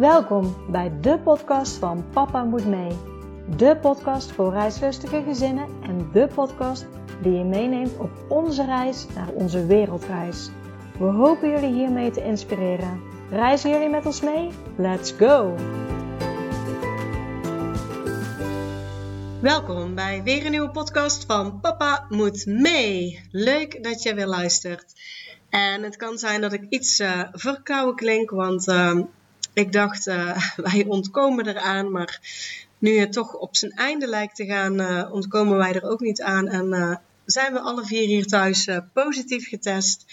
Welkom bij de podcast van Papa Moet Mee. De podcast voor reislustige gezinnen en de podcast die je meeneemt op onze reis naar onze wereldreis. We hopen jullie hiermee te inspireren. Reizen jullie met ons mee? Let's go! Welkom bij weer een nieuwe podcast van Papa Moet Mee. Leuk dat je weer luistert. En het kan zijn dat ik iets uh, verkouden klink, want uh, ik dacht, uh, wij ontkomen eraan. Maar nu het toch op zijn einde lijkt te gaan, uh, ontkomen wij er ook niet aan. En uh, zijn we alle vier hier thuis positief getest.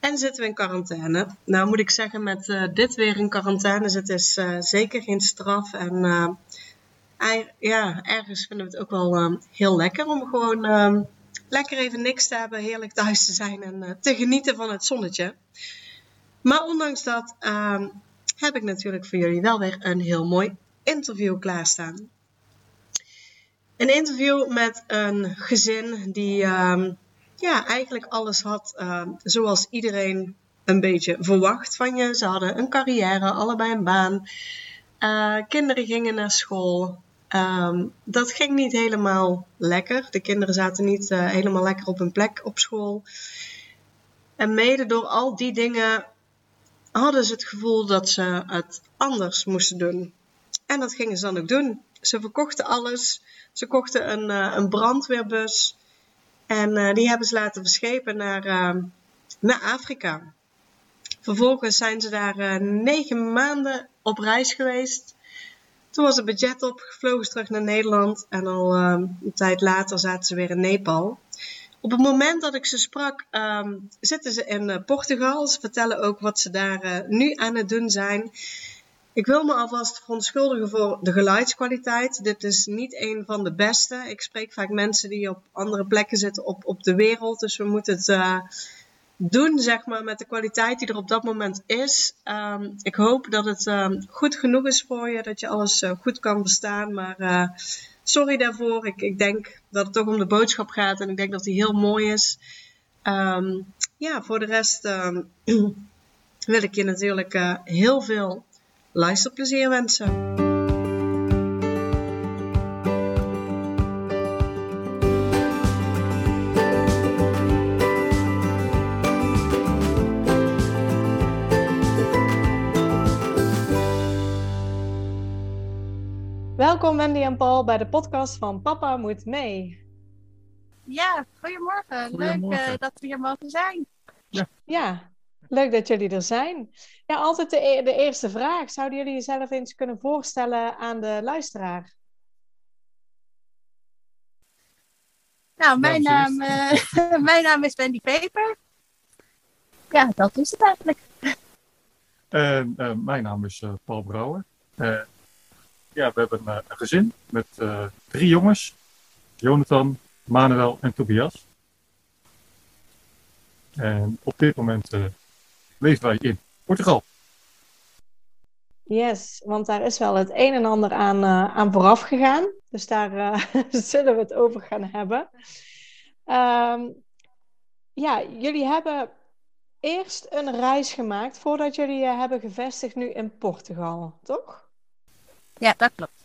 En zitten we in quarantaine. Nou moet ik zeggen, met dit weer in quarantaine zitten is zeker geen straf. En ja, ergens vinden we het ook wel heel lekker om gewoon lekker even niks te hebben, heerlijk thuis te zijn en te genieten van het zonnetje. Maar ondanks dat uh, heb ik natuurlijk voor jullie wel weer een heel mooi interview klaarstaan. Een interview met een gezin die uh, ja, eigenlijk alles had uh, zoals iedereen een beetje verwacht van je. Ze hadden een carrière, allebei een baan. Uh, kinderen gingen naar school. Um, dat ging niet helemaal lekker. De kinderen zaten niet uh, helemaal lekker op hun plek op school. En mede door al die dingen hadden ze het gevoel dat ze het anders moesten doen. En dat gingen ze dan ook doen. Ze verkochten alles. Ze kochten een, uh, een brandweerbus. En uh, die hebben ze laten verschepen naar, uh, naar Afrika. Vervolgens zijn ze daar negen maanden op reis geweest. Toen was het budget op, gevlogen ze terug naar Nederland. En al een tijd later zaten ze weer in Nepal. Op het moment dat ik ze sprak, um, zitten ze in uh, Portugal. Ze vertellen ook wat ze daar uh, nu aan het doen zijn. Ik wil me alvast verontschuldigen voor de geluidskwaliteit. Dit is niet een van de beste. Ik spreek vaak mensen die op andere plekken zitten op, op de wereld. Dus we moeten het uh, doen, zeg maar, met de kwaliteit die er op dat moment is. Um, ik hoop dat het um, goed genoeg is voor je, dat je alles goed kan verstaan. Maar sorry daarvoor. Ik, ik denk dat het toch om de boodschap gaat en ik denk dat die heel mooi is. Um, ja, voor de rest um, wil ik je natuurlijk uh, heel veel luisterplezier wensen. Welkom Wendy en Paul bij de podcast van Papa Moet Mee. Ja, goedemorgen. goedemorgen. Leuk uh, dat we hier mogen zijn. Ja. ja, leuk dat jullie er zijn. Ja, altijd de, e-, de eerste vraag. Zouden jullie jezelf eens kunnen voorstellen aan de luisteraar? Nou, mijn naam, uh, mijn naam is Wendy Peper. Ja, dat is het eigenlijk. Uh, mijn naam is Paul Brouwer ja, we hebben een, een gezin met uh, drie jongens. Jonathan, Manuel en Tobias. En op dit moment uh, leven wij in Portugal. Yes, want daar is wel het een en ander aan, aan vooraf gegaan. Dus daar zullen we het over gaan hebben. Um, ja, jullie hebben eerst een reis gemaakt voordat jullie je hebben gevestigd nu in Portugal, toch? Ja, dat klopt.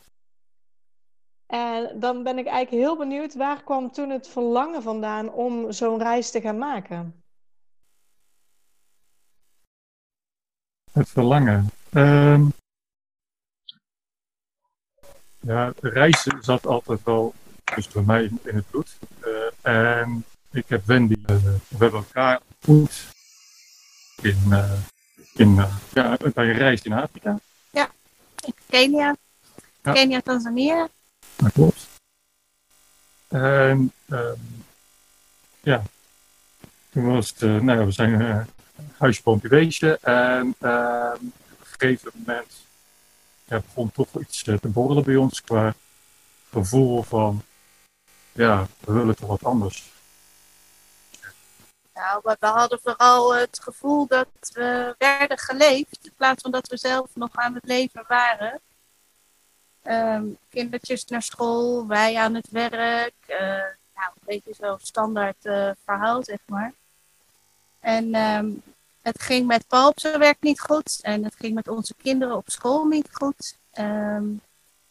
En dan ben ik eigenlijk heel benieuwd, waar kwam toen het verlangen vandaan om zo'n reis te gaan maken? Het verlangen. Um, ja, reizen zat altijd wel dus bij mij in het bloed. Uh, en ik heb Wendy, uh, we hebben elkaar ontmoet in, uh, in, ja, bij een reis in Afrika. Ja, in Kenia. Ja. Kenia, Tanzania. Dat klopt. En um, ja, toen was het, uh, nou ja, we zijn uh, huisje, boompje, weesje. En uh, op een gegeven moment ja, begon toch iets uh, te borrelen bij ons qua gevoel van, ja, we willen toch wat anders. Nou, we hadden vooral het gevoel dat we werden geleefd in plaats van dat we zelf nog aan het leven waren. Um, kindertjes naar school, wij aan het werk. Uh, nou, een beetje zo standaard uh, verhaal, zeg maar. En um, het ging met Paul op zijn werk niet goed. En het ging met onze kinderen op school niet goed. Ehm,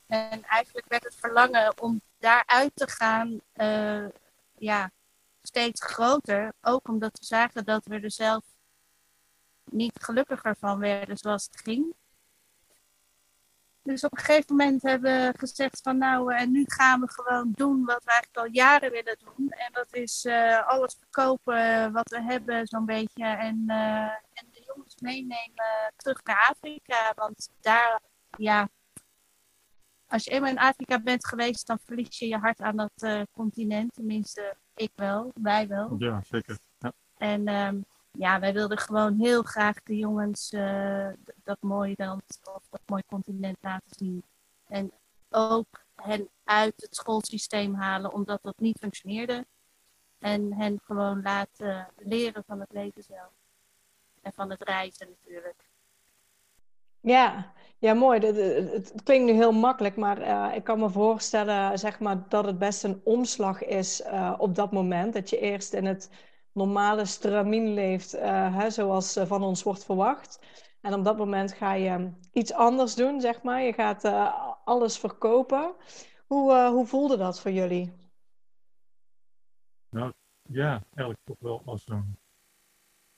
en eigenlijk werd het verlangen om daaruit te gaan uh, ja, steeds groter. Ook omdat we zagen dat we er zelf niet gelukkiger van werden zoals het ging. Dus op een gegeven moment hebben we gezegd van nou, en nu gaan we gewoon doen wat we eigenlijk al jaren willen doen. En dat is uh, alles verkopen wat we hebben zo'n beetje. En, uh, en de jongens meenemen terug naar Afrika. Want daar, ja, als je eenmaal in Afrika bent geweest, dan verlies je je hart aan dat uh, continent. Tenminste, ik wel, wij wel. Ja, zeker. Ja. En um, ja, wij wilden gewoon heel graag de jongens uh, dat mooie land of dat mooie continent laten zien. En ook hen uit het schoolsysteem halen, omdat dat niet functioneerde. En hen gewoon laten leren van het leven zelf. En van het reizen natuurlijk. Ja, ja, mooi. Het, klinkt nu heel makkelijk, maar uh, ik kan me voorstellen zeg maar, dat het best een omslag is uh, op dat moment. Dat je eerst in het normale stramien leeft, uh, hè, zoals van ons wordt verwacht. En op dat moment ga je iets anders doen, zeg maar. Je gaat alles verkopen. Hoe, hoe voelde dat voor jullie? Nou ja, eigenlijk toch wel als een,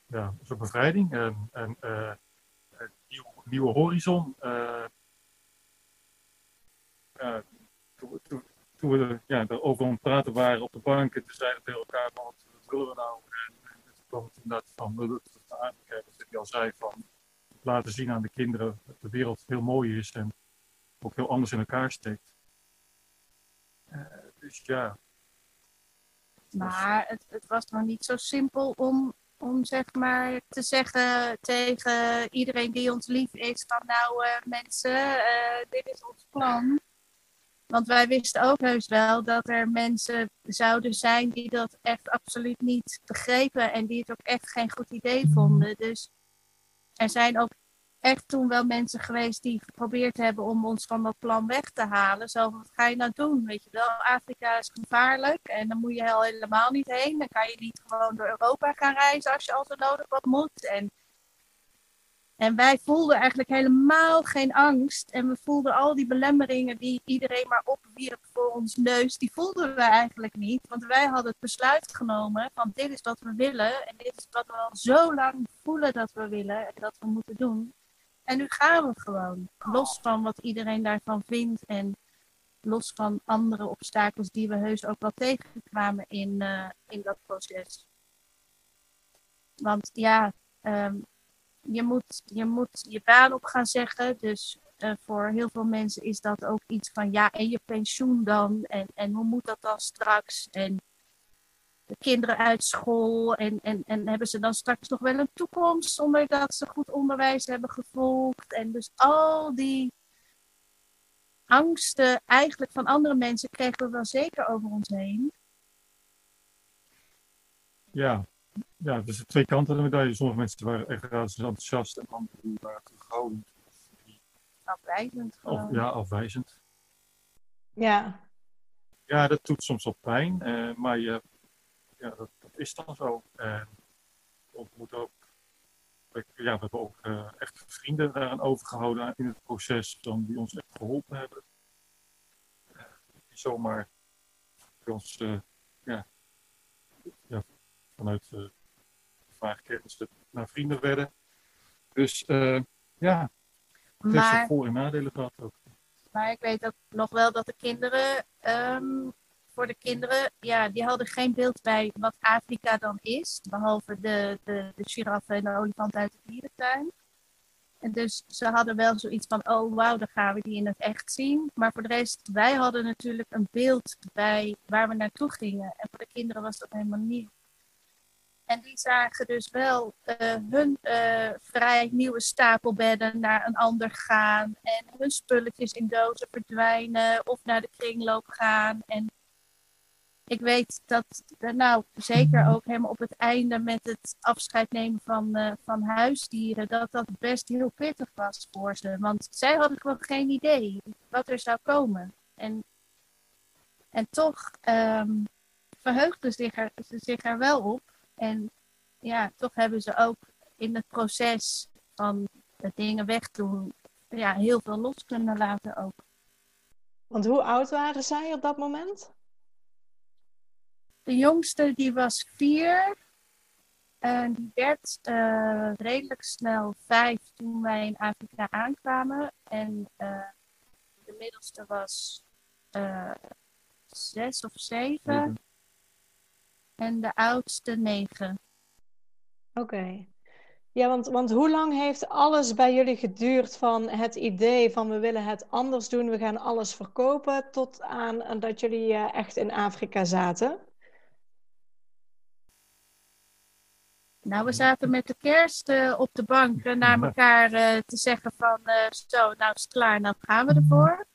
ja, als een bevrijding. En, en nieuw, nieuwe horizon. Toen, we ja, erover aan het praten waren op de bank, en toen zeiden we tegen elkaar: wat willen we nou? En, toen kwam het inderdaad van Afrika, dat hij al zei: van laten zien aan de kinderen dat de wereld heel mooi is en ook heel anders in elkaar steekt. Uh, dus ja. Maar het, het was nog niet zo simpel om om zeg maar te zeggen tegen iedereen die ons lief is van nou uh, mensen, uh, dit is ons plan. Want wij wisten ook heus wel dat er mensen zouden zijn die dat echt absoluut niet begrepen en die het ook echt geen goed idee vonden. Dus er zijn ook echt toen wel mensen geweest die geprobeerd hebben om ons van dat plan weg te halen. Zo, wat ga je nou doen? Weet je wel, Afrika is gevaarlijk en dan moet je al helemaal niet heen. Dan kan je niet gewoon door Europa gaan reizen als je al zo nodig wat moet. En, en wij voelden eigenlijk helemaal geen angst. En we voelden al die belemmeringen die iedereen maar opwierp voor ons neus, die voelden we eigenlijk niet. Want wij hadden het besluit genomen van dit is wat we willen. En dit is wat we al zo lang voelen dat we willen en dat we moeten doen. En nu gaan we gewoon. Los van wat iedereen daarvan vindt. En los van andere obstakels die we heus ook wel tegenkwamen in, uh, in dat proces. Want ja, um, je, moet, je moet je baan op gaan zeggen. Dus uh, voor heel veel mensen is dat ook iets van ja, en je pensioen dan? En, en hoe moet dat dan straks? En de kinderen uit school en, en, en hebben ze dan straks nog wel een toekomst zonder dat ze goed onderwijs hebben gevolgd. En dus al die angsten eigenlijk van andere mensen kregen we wel zeker over ons heen. Ja, ja dus de twee kanten van de medaille. Sommige mensen waren echt enthousiast en anderen waren terughoudend. Afwijzend. Of, ja, afwijzend. Ja. Ja, dat doet soms wel pijn, uh, maar je ja, dat, dat, is dan zo. En we moeten ook, ja, we hebben ook uh, echt vrienden daaraan overgehouden in het proces, dan, die ons echt geholpen hebben. Uh, die zomaar bij ons, uh, ja, ja, vanuit vraag kennis naar vrienden werden. Dus ja, het maar, heeft voor- en nadelen gehad ook. Maar ik weet ook nog wel dat de kinderen um, voor de kinderen, ja, die hadden geen beeld bij wat Afrika dan is. Behalve de, de, de giraffe en de olifant uit de dierentuin. En dus ze hadden wel zoiets van, oh wauw, dan gaan we die in het echt zien. Maar voor de rest, wij hadden natuurlijk een beeld bij waar we naartoe gingen. En voor de kinderen was dat helemaal nieuw. En die zagen dus wel uh, hun uh, vrij nieuwe stapelbedden naar een ander gaan. En hun spulletjes in dozen verdwijnen of naar de kringloop gaan. En ik weet dat, nou zeker ook helemaal op het einde met het afscheid nemen van, uh, van huisdieren, dat dat best heel pittig was voor ze. Want zij hadden gewoon geen idee wat er zou komen. En, en toch um, verheugden ze zich, ze zich er wel op. En ja, toch hebben ze ook in het proces van de dingen wegdoen, ja, heel veel los kunnen laten ook. Want hoe oud waren zij op dat moment? De jongste die was vier. En die werd uh, redelijk snel vijf toen wij in Afrika aankwamen. En uh, de middelste was uh, zes of zeven. Mm -hmm. En de oudste negen. Oké. Okay. Ja, want, want hoe lang heeft alles bij jullie geduurd van het idee van we willen het anders doen, we gaan alles verkopen, tot aan dat jullie echt in Afrika zaten? Nou, we zaten met de kerst uh, op de bank uh, naar elkaar uh, te zeggen van zo, nou is het klaar, nou gaan we ervoor.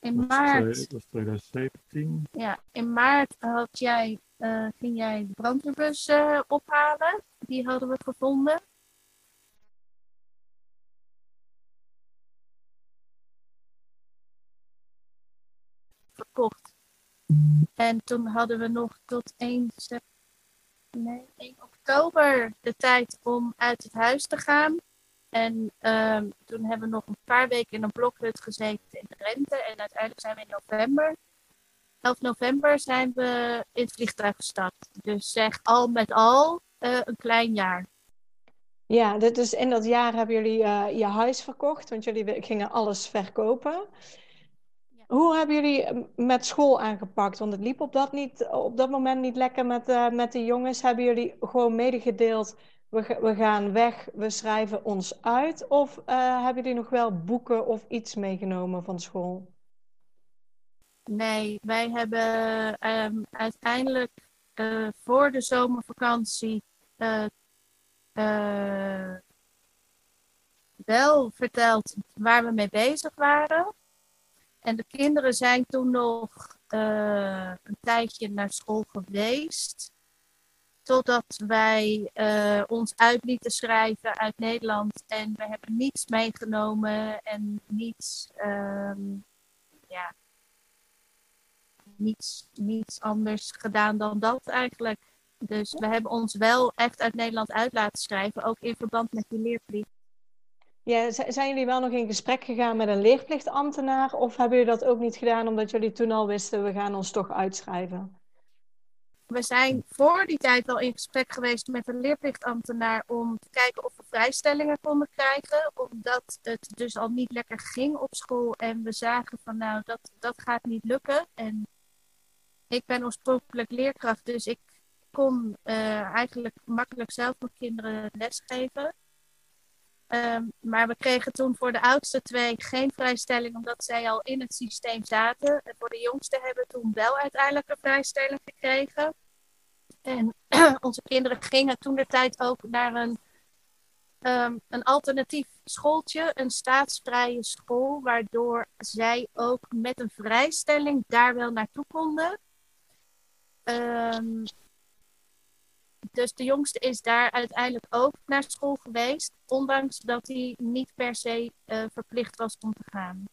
In dat maart. Was, dat was 2017. Ja, in maart had jij, ging jij de brandweerbus ophalen. Die hadden we gevonden. Verkocht. En toen hadden we nog tot 1 september nee, 1 oktober de tijd om uit het huis te gaan. En um, toen hebben we nog een paar weken in een blokhut gezeten in de rente. En uiteindelijk zijn we in november, 11 november, zijn we in het vliegtuig gestapt. Dus zeg al met al uh, een klein jaar. Ja, dus in dat jaar hebben jullie uh, je huis verkocht, want jullie gingen alles verkopen. Hoe hebben jullie met school aangepakt? Want het liep op dat, niet, op dat moment niet lekker met, uh, met de jongens. Hebben jullie gewoon medegedeeld, we, we gaan weg, we schrijven ons uit? Of uh, hebben jullie nog wel boeken of iets meegenomen van school? Nee, wij hebben um, uiteindelijk uh, voor de zomervakantie wel verteld waar we mee bezig waren. En de kinderen zijn toen nog een tijdje naar school geweest. Totdat wij uh, ons uit lieten schrijven uit Nederland. En we hebben niets meegenomen en niets, um, ja, niets, niets anders gedaan dan dat eigenlijk. Dus we hebben ons wel echt uit Nederland uit laten schrijven, ook in verband met die leerplicht. Ja, zijn jullie wel nog in gesprek gegaan met een leerplichtambtenaar? Of hebben jullie dat ook niet gedaan omdat jullie toen al wisten, we gaan ons toch uitschrijven? We zijn voor die tijd al in gesprek geweest met een leerplichtambtenaar om te kijken of we vrijstellingen konden krijgen. Omdat het dus al niet lekker ging op school. En we zagen van nou, dat, dat gaat niet lukken. En ik ben oorspronkelijk leerkracht, dus ik kon uh, eigenlijk makkelijk zelf mijn kinderen lesgeven. Um, maar we kregen toen voor de oudste twee geen vrijstelling, omdat zij al in het systeem zaten. En voor de jongste hebben we toen wel uiteindelijk een vrijstelling gekregen. En onze kinderen gingen toen de tijd ook naar een, um, een alternatief schooltje, een staatsvrije school, waardoor zij ook met een vrijstelling daar wel naartoe konden. Um, dus de jongste is daar uiteindelijk ook naar school geweest, ondanks dat hij niet per se uh, verplicht was om te gaan.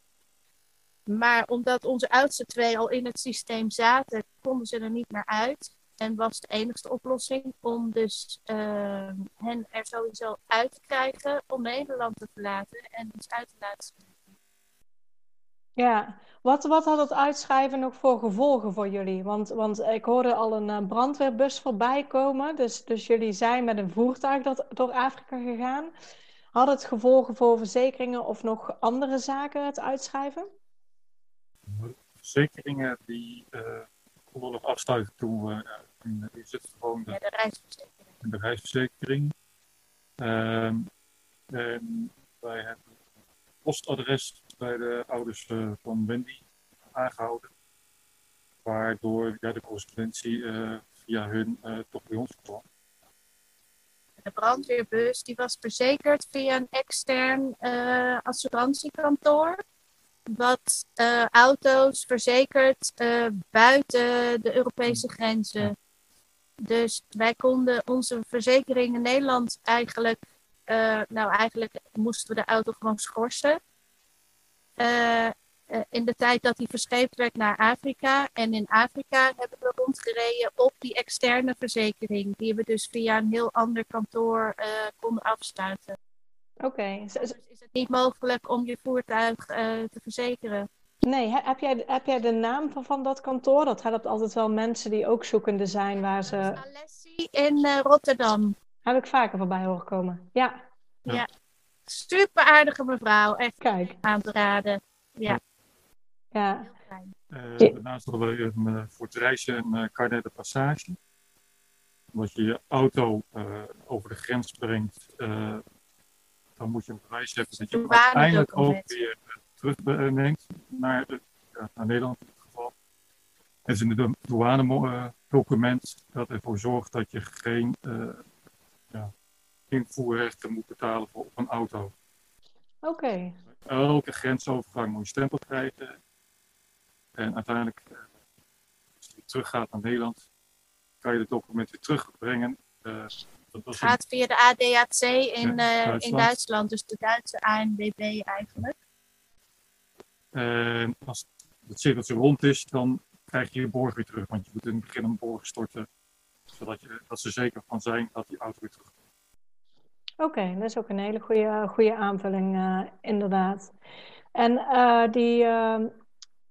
Maar omdat onze oudste twee al in het systeem zaten, konden ze er niet meer uit. En was de enigste oplossing om dus uh, hen er sowieso uit te krijgen om Nederland te verlaten en ons uit te laten Ja, wat, wat had het uitschrijven nog voor gevolgen voor jullie? Want, want ik hoorde al een uh, brandweerbus voorbij komen. Dus, dus jullie zijn met een voertuig dat, door Afrika gegaan. Had het gevolgen voor verzekeringen of nog andere zaken, het uitschrijven? Verzekeringen die uh, konden nog afsluiten toen we uh, in, in Zutphen woonden. Ja, de reisverzekering. De reisverzekering. En wij hebben postadres bij de ouders uh, van Wendy aangehouden. Waardoor ja, de correspondentie uh, via hun uh, toch bij ons kwam. De brandweerbus die was verzekerd via een extern assurantiekantoor. Wat auto's verzekert buiten de Europese grenzen. Dus wij konden onze verzekering in Nederland eigenlijk nou, eigenlijk moesten we de auto gewoon schorsen. Uh, eh, in de tijd dat hij verscheept werd naar Afrika. En in Afrika hebben we rondgereden op die externe verzekering, die we dus via een heel ander kantoor uh, konden afsluiten. Oké. Dus is het niet mogelijk om je voertuig uh, te verzekeren? Nee, heb jij, heb jij de naam van, van dat kantoor? Dat helpt altijd wel mensen die ook zoekende zijn waar ze... Alessi in uh, Rotterdam. Heb ik vaker voorbij horen komen. Ja. Ja. Super aardige mevrouw. Echt Kijk. aan te raden. Ja. Ja. Heel fijn. Uh, daarnaast hadden we een, uh, voor het reizen een uh, carnet de passage. Omdat je je auto over de grens brengt, dan moet je een bewijs hebben dat je hem uiteindelijk ook weer terugneemt naar, de, ja, naar Nederland in dit geval. Het is een douane-document dat ervoor zorgt dat je geen invoerrechten moet betalen voor op een auto. Oké. Okay. Elke grensovergang moet je stempel krijgen. En uiteindelijk, als je teruggaat naar Nederland, kan je het document weer terugbrengen. Uh, het gaat via de ADAC in, uh, Duitsland. in Duitsland, dus de Duitse ANWB eigenlijk. En als het cirkeltje rond is, dan krijg je je borg weer terug. Want je moet in het begin een borg storten, zodat je, dat ze zeker van zijn dat die auto weer terug komt. Oké, dat is ook een hele goede, goede aanvulling, uh, inderdaad. En uh, die, uh,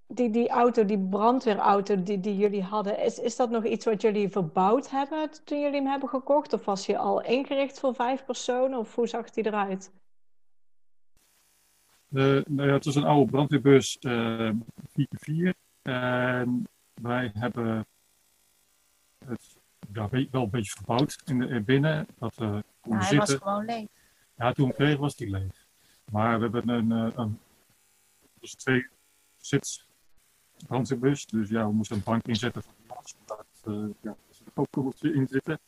die, die auto, die brandweerauto die, die jullie hadden, is, is dat nog iets wat jullie verbouwd hebben toen jullie hem hebben gekocht? Of was je al ingericht voor vijf personen? Of hoe zag die eruit? Uh, nou ja, het was een oude brandweerbus uh, 4x4. En wij hebben het ja, wel een beetje verbouwd in de, binnen. Dat, uh, hij zitten. was gewoon leeg. Ja, toen we kregen was die leeg. Maar we hebben een, een, een dus twee zits brandweerbus. Dus ja, we moesten een bank inzetten voor de last. Uh, ja, er kookkoeltje in zitten.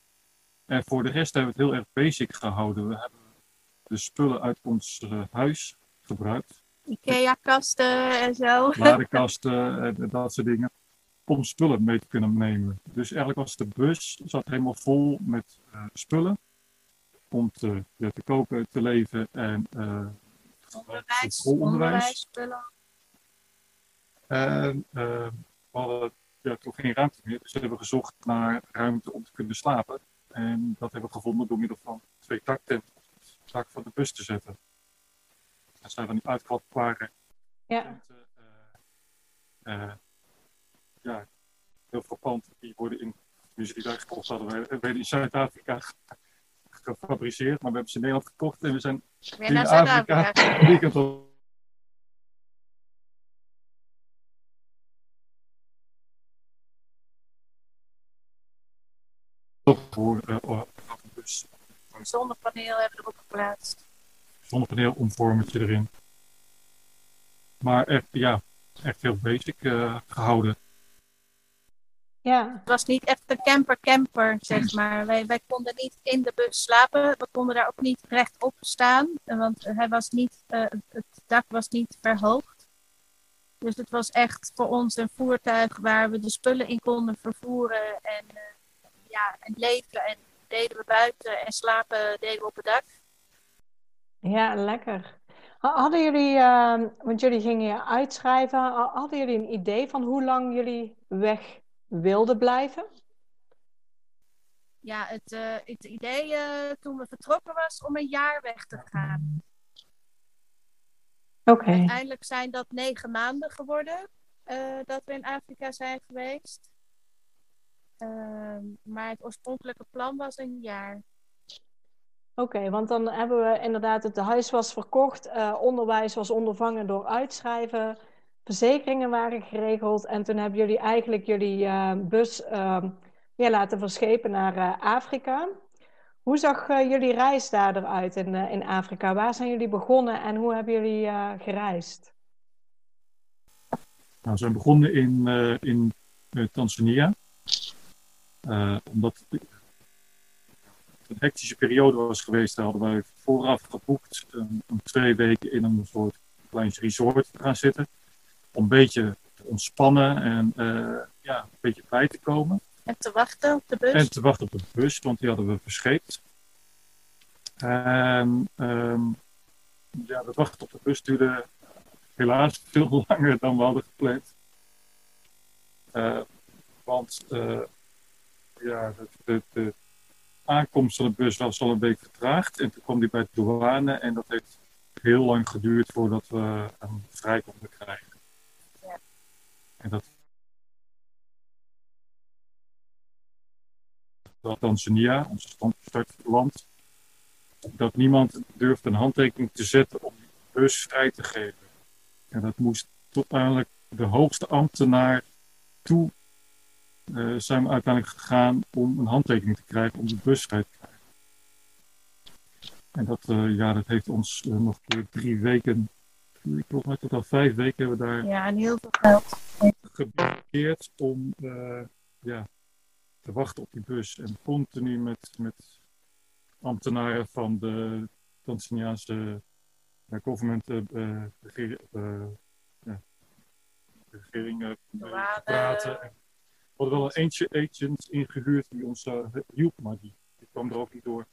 En voor de rest hebben we het heel erg basic gehouden. We hebben de spullen uit ons uh, huis gebruikt. Ikea-kasten en zo. Ladekasten en dat soort dingen. Om spullen mee te kunnen nemen. Dus eigenlijk was de bus zat helemaal vol met uh, spullen. Om te, te koken, te leven en uh, onderwijs. En uh, we hadden ja, toch geen ruimte meer. Dus we hebben gezocht naar ruimte om te kunnen slapen. En dat hebben we gevonden door middel van twee taktenten op het dak van de bus te zetten. Dat zijn die uitkwaltbare ja. tenten. Ja, heel frappant. Die worden in, die daar gekocht hadden, werden in Zuid-Afrika gefabriceerd. Maar we hebben ze in Nederland gekocht en we zijn in Afrika weekend op voor uh, dus. Een zonnepaneel hebben we erop geplaatst. Zonnepaneel, omvormertje erin. Maar echt, ja, echt heel basic uh, gehouden. Ja. Het was niet echt een camper-camper, zeg maar. Wij, wij konden niet in de bus slapen. We konden daar ook niet rechtop staan. Want hij was niet, uh, het dak was niet verhoogd. Dus het was echt voor ons een voertuig waar we de spullen in konden vervoeren. En uh, ja, en leven en deden we buiten en slapen deden we op het dak. Ja, lekker. Hadden jullie, uh, want jullie gingen uitschrijven, hadden jullie een idee van hoe lang jullie weg wilden blijven? Ja, het, uh, het idee uh, toen we vertrokken was om een jaar weg te gaan. Oké. Okay. Uiteindelijk zijn dat negen maanden geworden uh, dat we in Afrika zijn geweest. Uh, maar het oorspronkelijke plan was een jaar. Oké, okay, want dan hebben we inderdaad het huis was verkocht, onderwijs was ondervangen door uitschrijven, verzekeringen waren geregeld en toen hebben jullie eigenlijk jullie uh, bus ja, laten verschepen naar Afrika. Hoe zag jullie reis daar eruit in, in Afrika? Waar zijn jullie begonnen en hoe hebben jullie gereisd? Nou, we zijn begonnen in, in Tanzania. Omdat het een hectische periode was geweest, hadden wij vooraf geboekt um, om twee weken in een soort klein resort te gaan zitten. Om een beetje te ontspannen en uh, ja, een beetje bij te komen. En te wachten op de bus. En te wachten op de bus, want die hadden we verscheept. En um, ja, dat wachten op de bus duurde helaas veel langer dan we hadden gepland. want ja, de, de, de, aankomst van de bus was al een week vertraagd. En toen kwam die bij de douane en dat heeft heel lang geduurd voordat we hem vrij konden krijgen. En dat dat Tanzania, ons startland, dat niemand durfde een handtekening te zetten om die bus vrij te geven. En dat moest tot uiteindelijk de hoogste ambtenaar toe uh, zijn we uiteindelijk gegaan om een handtekening te krijgen om de bus vrij te krijgen. En dat, uh, ja, dat heeft ons uh, nog drie weken, volgens mij tot al vijf weken hebben we daar ja, en heel veel geld geblokkeerd om ja, te wachten op die bus. En continu met, met ambtenaren van de Tanzaniaanse uh, government uh, regering, ja, regering praten. En we hadden wel een agent ingehuurd die ons hielp, maar die, die kwam er ook niet door.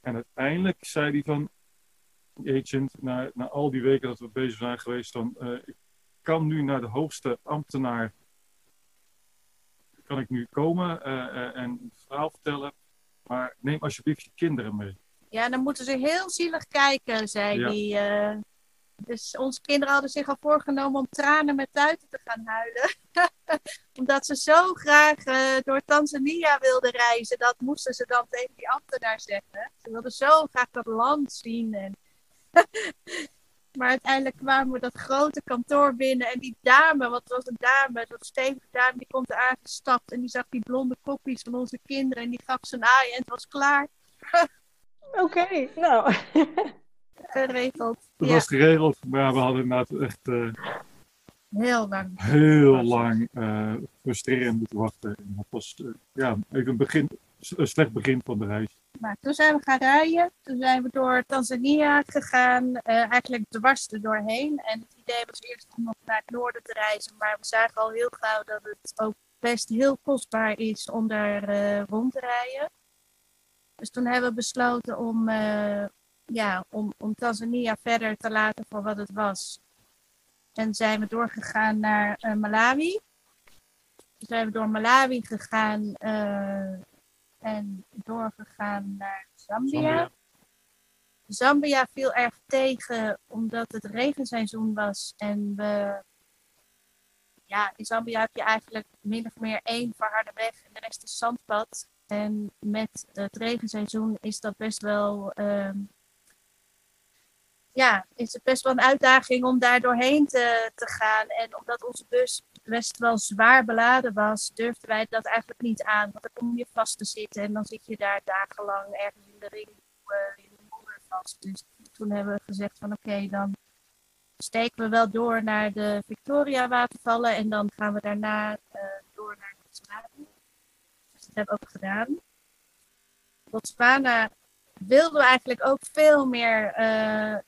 En uiteindelijk zei hij van, agent, na, na al die weken dat we bezig zijn geweest, dan, ik kan nu naar de hoogste ambtenaar kan ik nu komen uh, uh, en een verhaal vertellen. Maar neem alsjeblieft je kinderen mee. Ja, dan moeten ze heel zielig kijken, zei hij. Uh, dus onze kinderen hadden zich al voorgenomen om tranen met tuiten te gaan huilen. Omdat ze zo graag door Tanzania wilden reizen. Dat moesten ze dan tegen die ambtenaar zeggen. Ze wilden zo graag dat land zien. En Maar uiteindelijk kwamen we dat grote kantoor binnen. En die dame, wat was een dame, dat stevige dame, die komt er aangestapt. En die zag die blonde kopjes van onze kinderen. En die gaf zijn aai en het was klaar. Oké, nou. Geregeld. Dat was geregeld, maar we hadden inderdaad echt... Uh, heel lang. Heel lang uh, frustrerend moeten wachten. En dat was uh, ja, even een, begin, een slecht begin van de reis. Maar toen zijn we gaan rijden. Toen zijn we door Tanzania gegaan, uh, eigenlijk dwars er doorheen. En het idee was eerst om nog naar het noorden te reizen. Maar we zagen al heel gauw dat het ook best heel kostbaar is om daar uh, rond te rijden. Dus toen hebben we besloten om, uh, ja, om, om Tanzania verder te laten voor wat het was. En zijn we doorgegaan naar Malawi. Toen zijn we door Malawi gegaan en doorgegaan naar Zambia. Zambia. Zambia viel erg tegen omdat het regenseizoen was en we ja, in Zambia heb je eigenlijk min of meer één verharde weg en de rest is zandpad. En met het regenseizoen is dat best wel, uh, ja, is het best wel een uitdaging om daar doorheen te, te gaan. En omdat onze bus best wel zwaar beladen was, durfden wij dat eigenlijk niet aan. Want dan kom je vast te zitten en dan zit je daar dagenlang ergens in de ring uh, in de modder vast. Dus toen hebben we gezegd van oké, dan steken we wel door naar de Victoria watervallen en dan gaan we daarna uh, door naar Botswana. Dus dat hebben we ook gedaan. Botswana wilden we eigenlijk ook veel meer uh,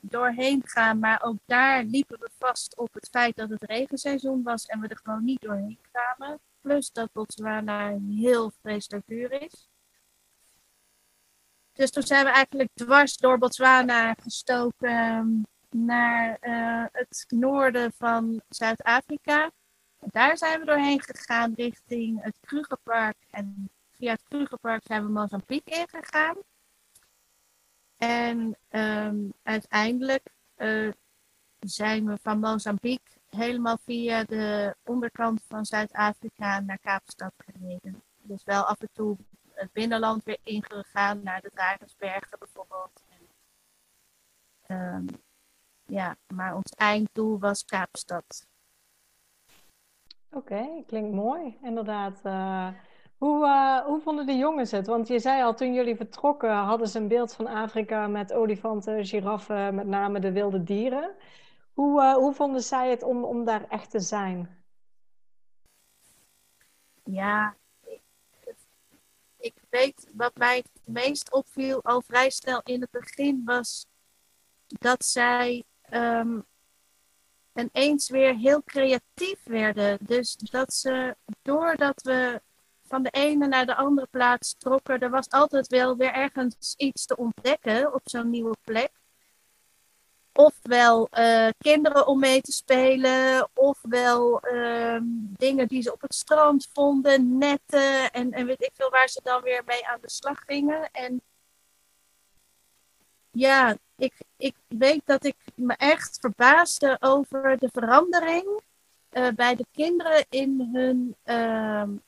doorheen gaan. Maar ook daar liepen we vast op het feit dat het regenseizoen was en we er gewoon niet doorheen kwamen. Plus dat Botswana heel vreselijk duur is. Dus toen zijn we eigenlijk dwars door Botswana gestoken ehm, naar uh, het noorden van Zuid-Afrika. Daar zijn we doorheen gegaan richting het Krugerpark. En via het Krugerpark zijn we Mozambique ingegaan. En um, uiteindelijk uh, zijn we van Mozambique helemaal via de onderkant van Zuid-Afrika naar Kaapstad gereden. Dus wel af en toe het binnenland weer ingegaan, naar de Drakensbergen bijvoorbeeld. En, um, ja, maar ons einddoel was Kaapstad. Oké, klinkt mooi. Inderdaad. Uh, hoe, uh, hoe vonden de jongens het? Want je zei al, toen jullie vertrokken hadden ze een beeld van Afrika met olifanten, giraffen, met name de wilde dieren. Hoe, uh, hoe vonden zij het om, om daar echt te zijn? Ja, ik, ik weet wat mij het meest opviel al vrij snel in het begin was dat zij um, ineens weer heel creatief werden. Dus dat ze, doordat we van de ene naar de andere plaats trokken, er was altijd wel weer ergens iets te ontdekken op zo'n nieuwe plek. ofwel uh, kinderen om mee te spelen, ofwel uh, dingen die ze op het strand vonden, netten en, en weet ik veel waar ze dan weer mee aan de slag gingen. En ja, ik, ik weet dat ik me echt verbaasde over de verandering uh, bij de kinderen in hun, uh,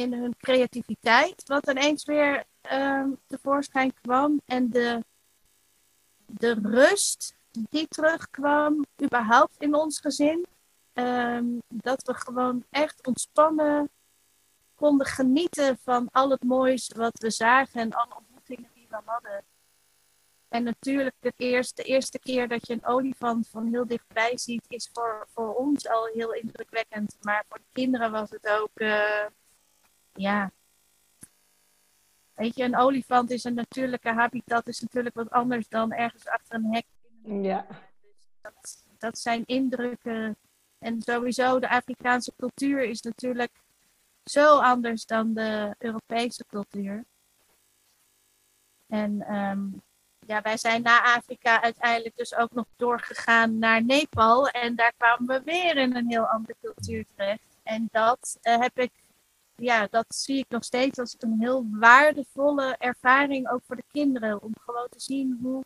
in hun creativiteit, wat ineens weer uh, tevoorschijn kwam. En de, de rust die terugkwam, überhaupt in ons gezin. Ehm, dat we gewoon echt ontspannen konden genieten van al het moois wat we zagen en alle ontmoetingen die we hadden. En natuurlijk, de eerste, de eerste keer dat je een olifant van heel dichtbij ziet, is voor, voor ons al heel indrukwekkend. Maar voor de kinderen was het ook, uh, ja. Weet je, een olifant is een natuurlijke habitat, is natuurlijk wat anders dan ergens achter een hek. Ja. Dat, dat zijn indrukken. En sowieso, de Afrikaanse cultuur is natuurlijk zo anders dan de Europese cultuur. En um, ja, wij zijn na Afrika uiteindelijk dus ook nog doorgegaan naar Nepal. En daar kwamen we weer in een heel andere cultuur terecht. En dat uh, heb ik, ja, dat zie ik nog steeds als een heel waardevolle ervaring ook voor de kinderen. Om gewoon te zien hoe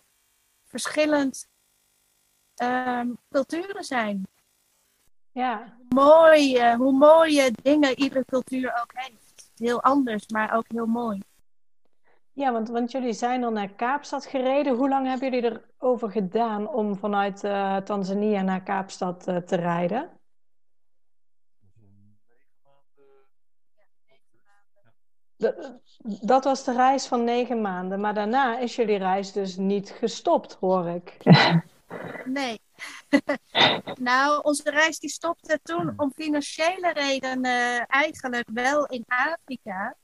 verschillend um, culturen zijn. Ja. Mooi, uh, hoe mooie dingen iedere cultuur ook heeft. Heel anders, maar ook heel mooi. Ja, want, want jullie zijn dan naar Kaapstad gereden. Hoe lang hebben jullie erover gedaan om vanuit uh, Tanzania naar Kaapstad uh, te rijden? Dat was de reis van negen maanden, maar daarna is jullie reis dus niet gestopt, hoor ik. Nee. nou, onze reis die stopte toen om financiële redenen eigenlijk wel in Afrika.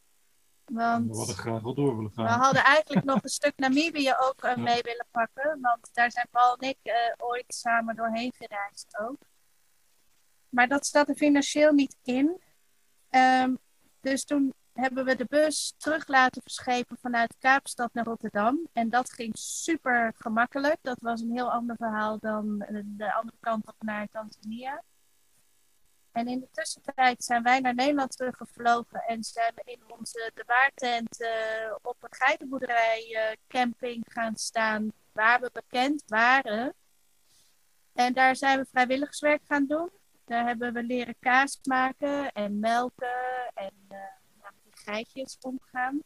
Want we hadden graag wel door willen gaan. We hadden eigenlijk nog een stuk Namibië ook uh, mee willen pakken. Want daar zijn Paul en ik uh, ooit samen doorheen gereisd ook. Maar dat staat er financieel niet in. Um, dus toen hebben we de bus terug laten verschepen vanuit Kaapstad naar Rotterdam. En dat ging super gemakkelijk. Dat was een heel ander verhaal dan de andere kant op naar Tanzania. En in de tussentijd zijn wij naar Nederland teruggevlogen en zijn we in onze de waartent uh, op een geitenboerderij uh, camping gaan staan waar we bekend waren. En daar zijn we vrijwilligerswerk gaan doen. Daar hebben we leren kaas maken en melken en geitjes omgaan.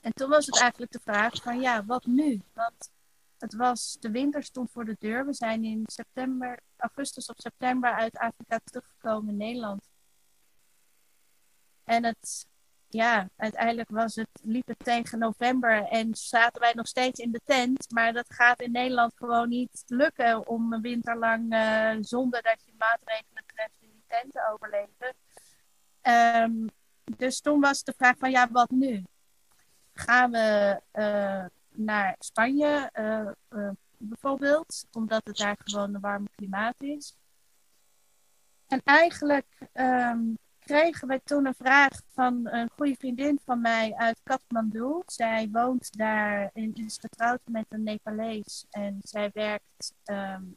En toen was het eigenlijk de vraag van ja, wat nu? Want het was, de winter stond voor de deur. We zijn in september, augustus of september uit Afrika teruggekomen in Nederland. En het, ja, uiteindelijk was het, liep het tegen november en zaten wij nog steeds in de tent. Maar dat gaat in Nederland gewoon niet lukken om een winter lang uh, zonder dat je maatregelen treft in die tent te overleven. Um, dus toen was de vraag van ja, wat nu? Gaan we uh, naar Spanje uh, uh, bijvoorbeeld, omdat het daar gewoon een warm klimaat is. En eigenlijk um, kregen wij toen een vraag van een goede vriendin van mij uit Kathmandu. Zij woont daar en is getrouwd met een Nepalees en zij werkt um,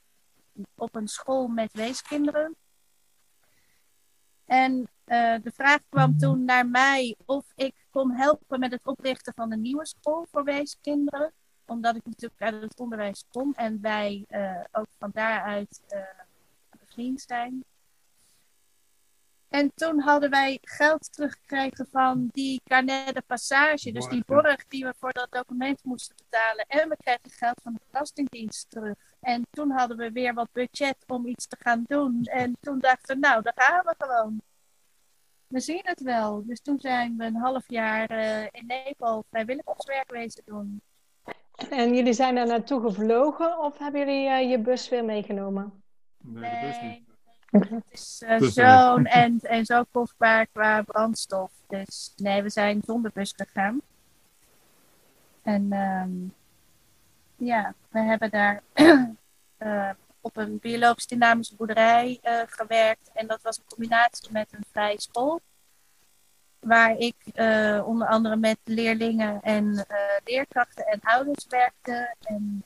op een school met weeskinderen. En uh, de vraag kwam toen naar mij of ik kon helpen met het oprichten van een nieuwe school voor weeskinderen. Omdat ik natuurlijk uit het onderwijs kom en wij uh, ook van daaruit uh, bevriend zijn. En toen hadden wij geld teruggekregen van die carnet de passage, dus die borg die we voor dat document moesten betalen. En we kregen geld van de Belastingdienst terug. En toen hadden we weer wat budget om iets te gaan doen. En toen dachten we, nou, daar gaan we gewoon. We zien het wel. Dus toen zijn we een half jaar uh, in Nepal vrijwilligerswerk wezen doen. En jullie zijn daar naartoe gevlogen of hebben jullie uh, je bus weer meegenomen? Nee, de bus niet. Het is uh, zo'n en, en zo kostbaar qua brandstof. Dus nee, we zijn zonder bus gegaan. En um, ja, we hebben daar uh, op een biologisch dynamische boerderij uh, gewerkt. En dat was een combinatie met een vrije school. Waar ik uh, onder andere met leerlingen en leerkrachten en ouders werkte. En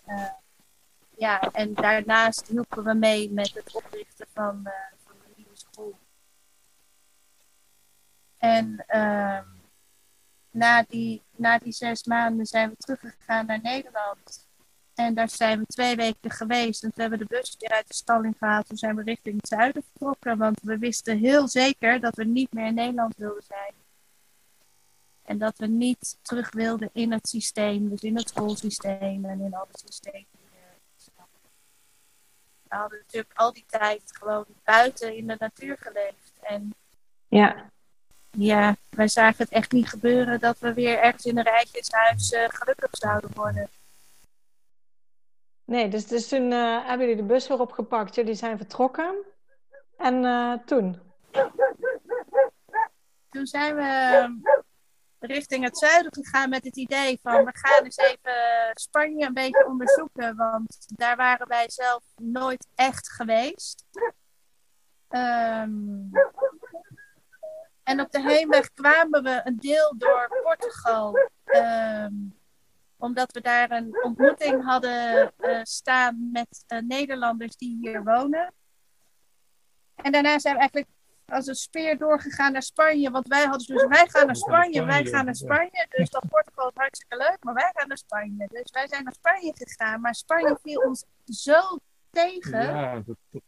ja, en daarnaast hielpen we mee met het oprichten van, van de nieuwe school. En uh, na, die, na die zes maanden zijn we teruggegaan naar Nederland. En daar zijn we twee weken geweest. En toen hebben we de bus weer uit de stalling gehaald. Toen zijn we richting het zuiden vertrokken. Want we wisten heel zeker dat we niet meer in Nederland wilden zijn. En dat we niet terug wilden in het systeem. Dus in het schoolsysteem en in alle systemen. We hadden natuurlijk al die tijd gewoon buiten in de natuur geleefd. En ja, ja wij zagen het echt niet gebeuren dat we weer ergens in een rijtjeshuis uh, gelukkig zouden worden. Nee, dus, dus toen uh, hebben jullie de bus weer opgepakt. Jullie zijn vertrokken. En uh, toen? Toen zijn we richting het zuiden gegaan met het idee van we gaan eens even Spanje een beetje onderzoeken. Want daar waren wij zelf nooit echt geweest. Um, en op de heenweg kwamen we een deel door Portugal. Um, omdat we daar een ontmoeting hadden uh, staan met uh, Nederlanders die hier wonen. En daarna zijn we eigenlijk als een speer doorgegaan naar Spanje. Want wij hadden dus, wij gaan naar Spanje, wij gaan naar Spanje. Dus dat Portugal is hartstikke leuk, maar wij gaan naar Spanje. Dus wij zijn naar Spanje gegaan. Maar Spanje viel ons zo tegen. Ja, dat,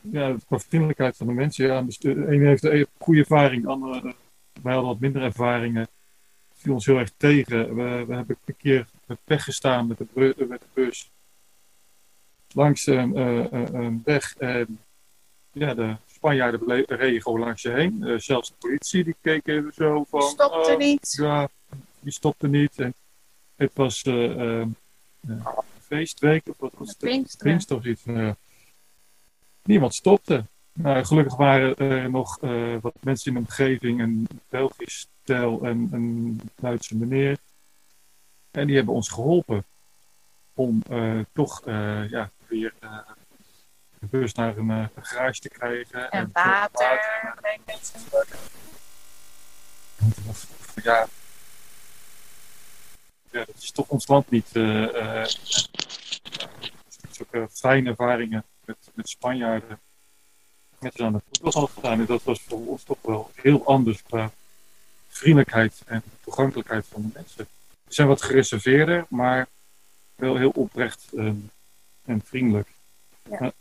ja qua vriendelijkheid van de mensen. Ja, de een heeft een goede ervaring, de andere, wij hadden wat minder ervaringen viel ons heel erg tegen. We, we hebben een keer gestaan met de, met de bus langs een, uh, een weg. En ja, de Spanjaarden reden gewoon langs je heen. Zelfs de politie die keek even zo van... Stopte oh, niet. Ja, die stopte niet. En het was een feestweek, of wat was het? Pinkster. Pinkster of iets. niemand stopte. Nou, gelukkig waren er nog wat mensen in de omgeving, een Belgisch stel en een Duitse meneer. En die hebben ons geholpen om uh, toch uh, ja, weer uh, de bus naar een, garage te krijgen. En, en water. water. Ja, ja, dat is toch ons land niet. Zulke fijne ervaringen met, met Spanjaarden. Met aan het voetbal al gedaan. En dat was voor ons toch wel heel anders qua vriendelijkheid en toegankelijkheid van de mensen. Ze zijn wat gereserveerder, maar wel heel oprecht en, en vriendelijk. Ja.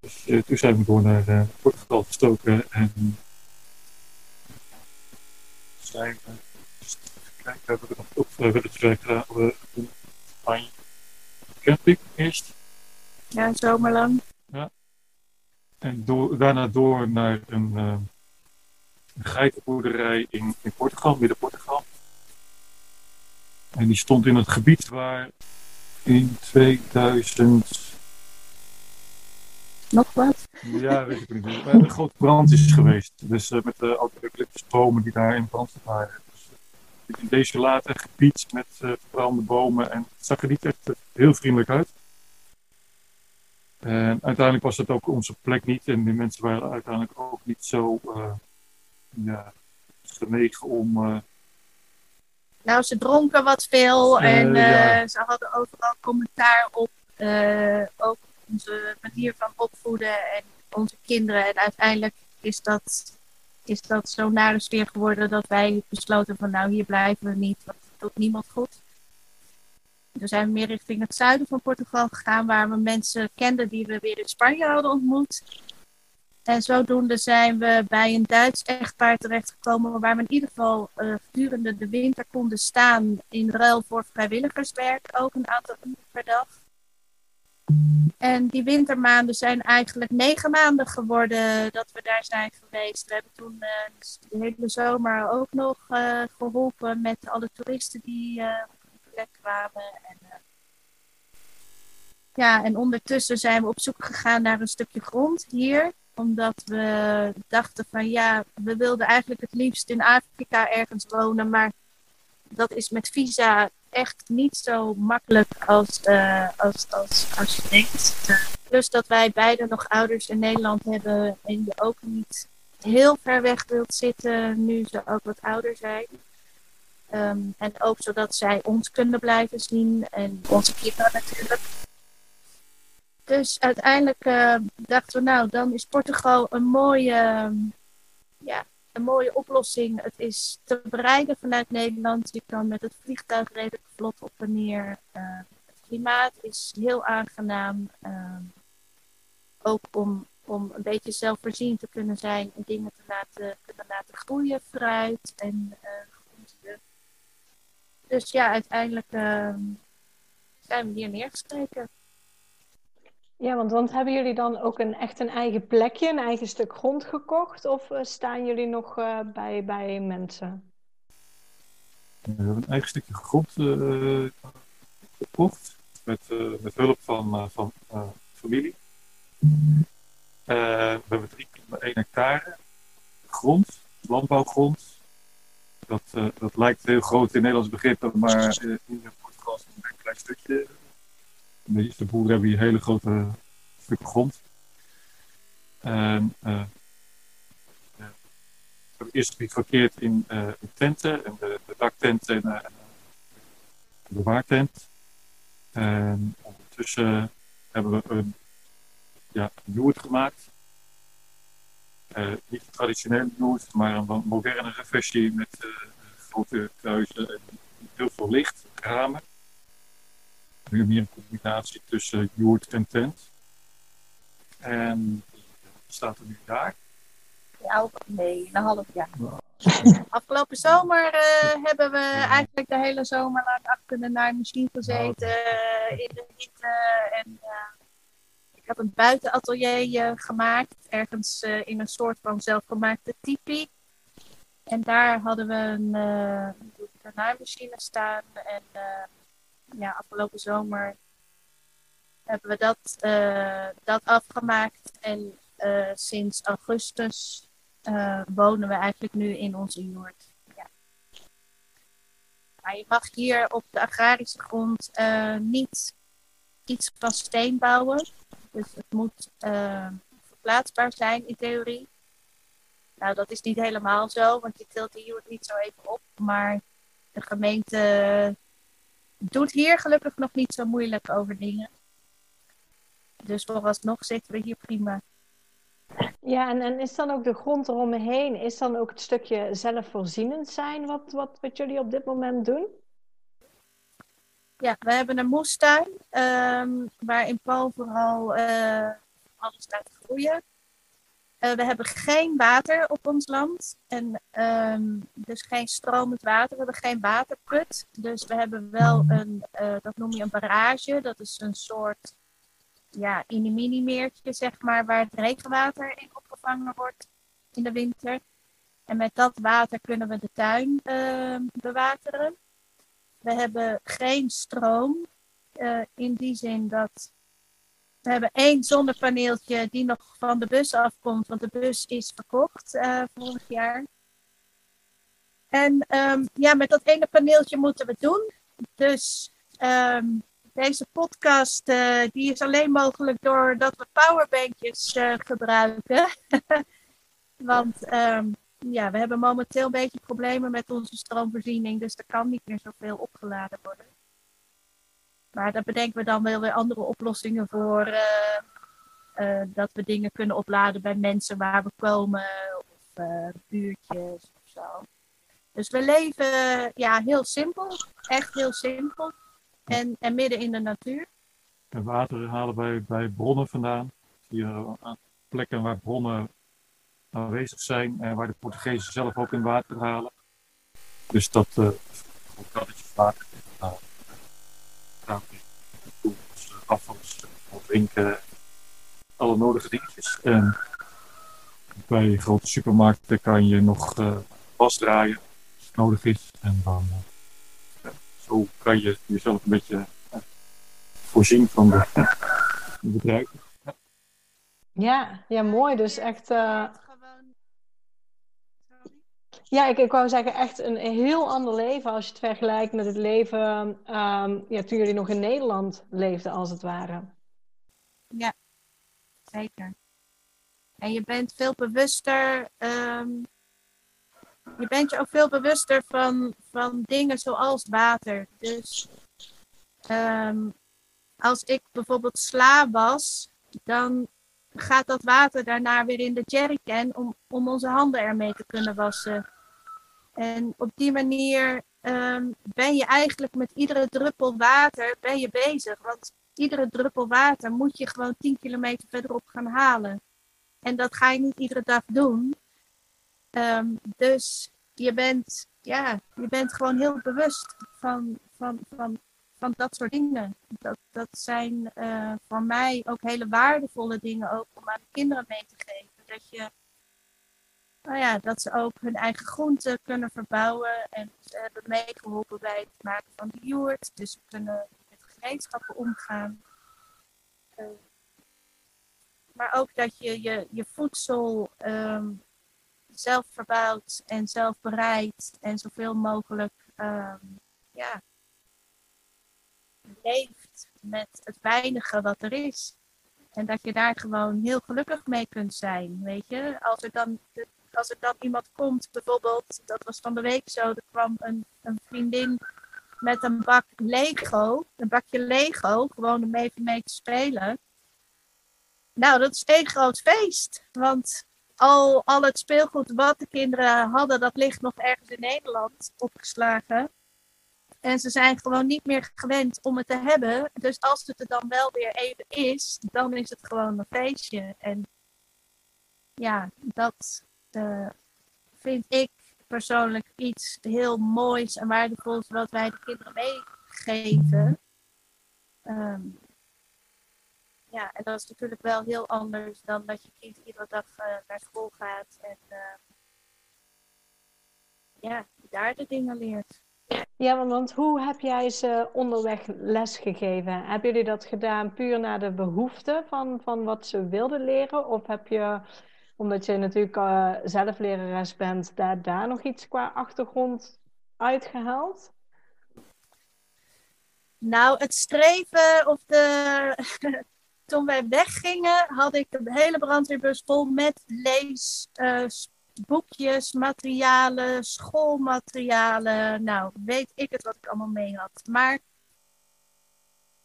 Dus uh, toen zijn we door naar uh, Portugal gestoken en zijn we kijken, we hebben nog ook vrijwilligerswerk gedaan op Spanje. Camping eerst. Ja, zomerlang. Ja. En door, daarna door naar een een geitenboerderij in, in Portugal, midden Portugal. En die stond in het gebied waar in 2000. Nog wat? Ja, weet ik niet. Een grote brand is geweest. Dus uh, met de eucalyptusbomen die daar in brand waren. Dus, uh, in deze late gebied met uh, verbrande bomen. En het zag er niet echt heel vriendelijk uit. En uiteindelijk was dat ook onze plek niet. En die mensen waren uiteindelijk ook niet zo genegen om. Uh... Nou, ze dronken wat veel en uh, ja. ze hadden overal commentaar op. Ook onze manier van opvoeden en onze kinderen. En uiteindelijk is dat, is dat zo'n nare sfeer geworden dat wij besloten van nou hier blijven we niet, want het doet niemand goed. Toen zijn we meer richting het zuiden van Portugal gegaan, waar we mensen kenden die we weer in Spanje hadden ontmoet. En zodoende zijn we bij een Duits echtpaar terechtgekomen waar we in ieder geval uh, gedurende de winter konden staan in ruil voor vrijwilligerswerk, ook een aantal uren per dag. En die wintermaanden zijn eigenlijk negen maanden geworden dat we daar zijn geweest. We hebben toen uh, de hele zomer ook nog uh, geholpen met alle toeristen die op de plek kwamen. En, ja, en ondertussen zijn we op zoek gegaan naar een stukje grond hier omdat we dachten van ja, we wilden eigenlijk het liefst in Afrika ergens wonen. Maar dat is met visa echt niet zo makkelijk als, uh, als, als, als je denkt. plus dat wij beide nog ouders in Nederland hebben en je ook niet heel ver weg wilt zitten nu ze ook wat ouder zijn. Ehm, en ook zodat zij ons kunnen blijven zien en onze kinderen natuurlijk. Dus uiteindelijk uh, dachten we, nou, dan is Portugal een mooie, ja, een mooie oplossing. Het is te bereiden vanuit Nederland. Je kan met het vliegtuig redelijk vlot op en neer. Uh, het klimaat is heel aangenaam. Uh, ook om, om een beetje zelfvoorzienend te kunnen zijn en dingen te laten, kunnen laten groeien, fruit en groenten. Dus ja, uiteindelijk zijn we hier neergestreken. Ja, want, want hebben jullie dan ook een, echt een eigen plekje, een eigen stuk grond gekocht? Of uh, staan jullie nog uh, bij, bij mensen? We hebben een eigen stukje grond gekocht. Met, met hulp van, van familie. we hebben 3,1 hectare grond, landbouwgrond. Dat, dat lijkt heel groot in Nederlands begrippen, maar in Portugal is het een klein stukje de meeste boeren hebben hier hele grote stukken grond. En uh, we hebben eerst gebivakkeerd in, uh, tenten, en de, de daktent en de bewaartent. En ondertussen hebben we een ja, gemaakt. Niet een traditionele maar een modernere versie met grote kruisen en heel veel licht, ramen nu meer een combinatie tussen joert en tent. En staat er nu daar? Ja, nee, een half jaar. Afgelopen zomer uh, hebben we eigenlijk de hele zomer lang achter de naaimachine gezeten, uh, in de hitte. En uh, ik heb een buitenatelier gemaakt, ergens in een soort van zelfgemaakte tipi. En daar hadden we een, een naaimachine staan en ja, afgelopen zomer hebben we dat, uh, dat afgemaakt. En uh, sinds augustus uh, wonen we eigenlijk nu in onze joert. Maar je mag hier op de agrarische grond niet iets van steen bouwen. Dus het moet verplaatsbaar zijn in theorie. Nou, dat is niet helemaal zo, want je tilt de joert niet zo even op. Maar de gemeente doet hier gelukkig nog niet zo moeilijk over dingen. Dus vooralsnog zitten we hier prima. Ja, en, en is dan ook de grond eromheen, is dan ook het stukje zelfvoorzienend zijn wat, wat, wat jullie op dit moment doen? Ja, we hebben een moestuin um, waarin Paul vooral uh, alles laat groeien. Uh, we hebben geen water op ons land. En um, dus geen stromend water. We hebben geen waterput. Dus we hebben wel een, uh, dat noem je een barrage. Dat is een soort ja, mini meertje, zeg maar, waar het regenwater in opgevangen wordt in de winter. En met dat water kunnen we de tuin uh, bewateren. We hebben geen stroom. Uh, in die zin dat we hebben één zonnepaneeltje die nog van de bus afkomt, want de bus is verkocht uh, vorig jaar. En um, ja, met dat ene paneeltje moeten we doen. Dus um, deze podcast uh, die is alleen mogelijk doordat we powerbankjes uh, gebruiken. want um, ja, we hebben momenteel een beetje problemen met onze stroomvoorziening, dus er kan niet meer zoveel opgeladen worden. Maar daar bedenken we dan wel weer andere oplossingen voor. Uh, uh, dat we dingen kunnen opladen bij mensen waar we komen. Of uh, buurtjes of zo. Dus we leven ja, heel simpel. Echt heel simpel. En, en midden in de natuur. En water halen wij bij bronnen vandaan. Hier plekken waar bronnen aanwezig zijn. En waar de Portugezen zelf ook in water halen. Dus dat uh, kannetjes water afvals, drinken, alle nodige dingetjes. En bij grote supermarkten kan je nog uh, was draaien als het nodig is. En dan uh, zo kan je jezelf een beetje uh, voorzien van de, de bedrijven. Ja, ja, mooi. Dus echt. Ja, ik, ik wou zeggen, echt een heel ander leven als je het vergelijkt met het leven um, ja, toen jullie nog in Nederland leefden, als het ware. Ja, zeker. En je bent veel bewuster um, je bent je ook veel bewuster van, van dingen zoals water. Dus ehm, als ik bijvoorbeeld sla was, dan gaat dat water daarna weer in de jerrycan om, om onze handen ermee te kunnen wassen. En op die manier um, ben je eigenlijk met iedere druppel water ben je bezig. Want iedere druppel water moet je gewoon 10 kilometer verderop gaan halen. En dat ga je niet iedere dag doen. Um, dus je bent, ja, je bent gewoon heel bewust van, van, van, van dat soort dingen. Dat, dat zijn uh, voor mij ook hele waardevolle dingen ook om aan de kinderen mee te geven. Dat je nou ja, dat ze ook hun eigen groenten kunnen verbouwen. En ze hebben meegeholpen bij het maken van de joert. Dus ze kunnen met gereedschappen omgaan. Uh, maar ook dat je je, je voedsel um, zelf verbouwt en zelf bereidt. En zoveel mogelijk um, ja, leeft met het weinige wat er is. En dat je daar gewoon heel gelukkig mee kunt zijn. Weet je, als er dan als er dan iemand komt, bijvoorbeeld, dat was van de week zo, er kwam een, een vriendin met een bak Lego, een bakje Lego, gewoon om even mee te spelen. Nou, dat is één groot feest. Want al, al het speelgoed wat de kinderen hadden, dat ligt nog ergens in Nederland opgeslagen. En ze zijn gewoon niet meer gewend om het te hebben. Dus als het er dan wel weer even is, dan is het gewoon een feestje. En ja, dat, uh, vind ik persoonlijk iets heel moois en waardevols wat wij de kinderen meegeven. Um, ja, en dat is natuurlijk wel heel anders dan dat je kind iedere dag uh, naar school gaat en uh, ja, daar de dingen leert. Ja, want hoe heb jij ze onderweg lesgegeven? Hebben jullie dat gedaan puur naar de behoeften van, van wat ze wilden leren? Of heb je omdat je natuurlijk uh, zelf lerares bent, daar, daar nog iets qua achtergrond uitgehaald? Nou, het streven of de. Toen wij weggingen, had ik de hele brandweerbus vol met leesboekjes, uh, materialen, schoolmaterialen. Nou, weet ik het wat ik allemaal mee had. Maar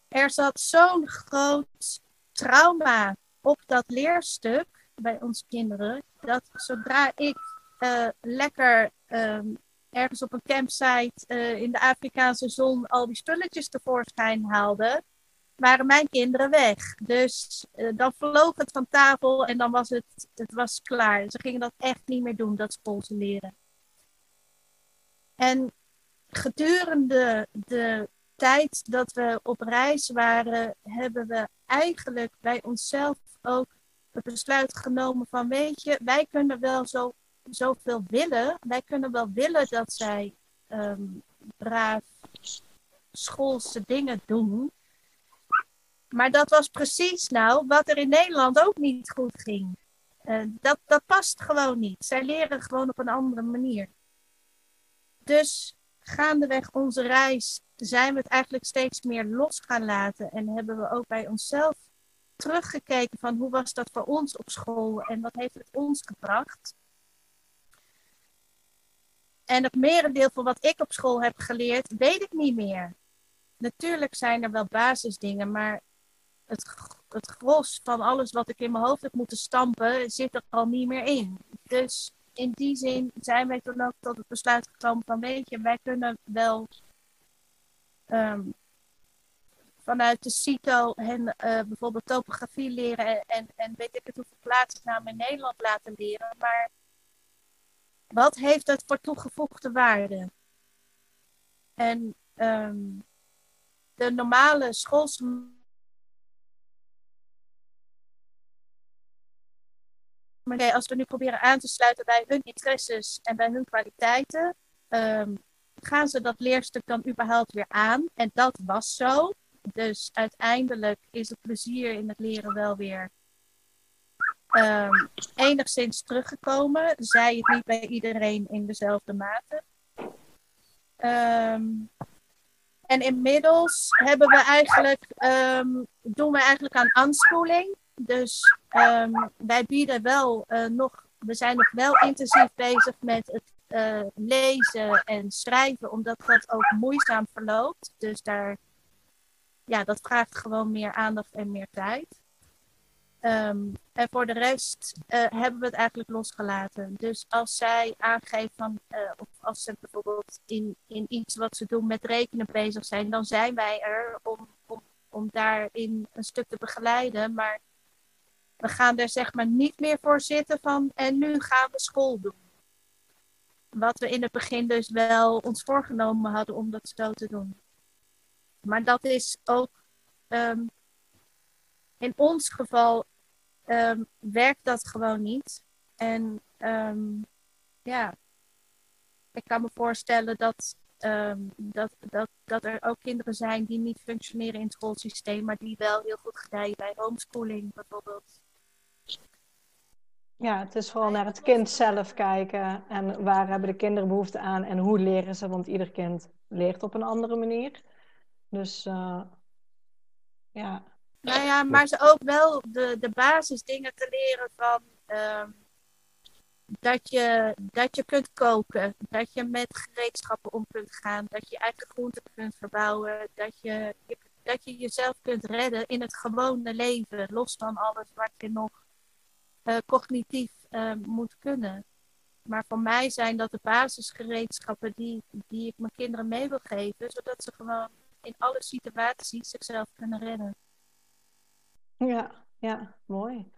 er zat zo'n groot trauma op dat leerstuk bij onze kinderen. Dat zodra ik uh, lekker um, ergens op een campsite uh, in de Afrikaanse zon al die spulletjes tevoorschijn haalde, waren mijn kinderen weg. Dus uh, dan vloog het van tafel en dan was het, het was klaar. Ze gingen dat echt niet meer doen, dat schoolse leren. En gedurende de tijd dat we op reis waren, hebben we eigenlijk bij onszelf ook het besluit genomen van, weet je, wij kunnen wel zo, zoveel willen. Wij kunnen wel willen dat zij um, braaf schoolse dingen doen. Maar dat was precies nou wat er in Nederland ook niet goed ging. Uh, dat, dat past gewoon niet. Zij leren gewoon op een andere manier. Dus gaandeweg onze reis zijn we het eigenlijk steeds meer los gaan laten. En hebben we ook bij onszelf teruggekeken van hoe was dat voor ons op school en wat heeft het ons gebracht. En het merendeel van wat ik op school heb geleerd, weet ik niet meer. Natuurlijk zijn er wel basisdingen, maar het, het gros van alles wat ik in mijn hoofd heb moeten stampen, zit er al niet meer in. Dus in die zin zijn wij toen ook tot het besluit gekomen van, weet je, wij kunnen wel um, vanuit de CITO hen uh, bijvoorbeeld topografie leren en, en, weet ik het hoeveel plaatsnamen in Nederland laten leren. Maar wat heeft dat voor toegevoegde waarde? En um, de normale schoolse Maar als we nu proberen aan te sluiten bij hun interesses en bij hun kwaliteiten, um, gaan ze dat leerstuk dan überhaupt weer aan? En dat was zo. Dus uiteindelijk is het plezier in het leren wel weer um, enigszins teruggekomen. Zij het niet bij iedereen in dezelfde mate. Um, en inmiddels hebben we eigenlijk, um, doen we eigenlijk aan unschooling. Dus wij bieden wel uh, nog, we zijn nog wel intensief bezig met het eh, lezen en schrijven, omdat dat ook moeizaam verloopt. Dus daar, ja, dat vraagt gewoon meer aandacht en meer tijd. Ehm, en voor de rest uh, hebben we het eigenlijk losgelaten. Dus als zij aangeeft van, uh, of als ze bijvoorbeeld in, in iets wat ze doen met rekenen bezig zijn, dan zijn wij er om, om, om daarin een stuk te begeleiden. Maar we gaan er zeg maar niet meer voor zitten van, en nu gaan we school doen. Wat we in het begin dus wel ons voorgenomen hadden om dat zo te doen. Maar dat is ook um, in ons geval um, werkt dat gewoon niet. En um, ja, ik kan me voorstellen dat, dat, dat, dat er ook kinderen zijn die niet functioneren in het schoolsysteem, maar die wel heel goed gedijen bij homeschooling bijvoorbeeld. Ja, het is vooral naar het kind zelf kijken en waar hebben de kinderen behoefte aan en hoe leren ze, want ieder kind leert op een andere manier. Dus uh, ja. Nou ja, maar ze ook wel de, de basisdingen te leren van uh, dat, je, dat je kunt koken, dat je met gereedschappen om kunt gaan, dat je eigen groenten kunt verbouwen, dat je, dat je jezelf kunt redden in het gewone leven, los van alles wat je nog uh, cognitief uh, moet kunnen. Maar voor mij zijn dat de basisgereedschappen die, die ik mijn kinderen mee wil geven, zodat ze gewoon in alle situaties zichzelf kunnen redden. Ja, ja, mooi.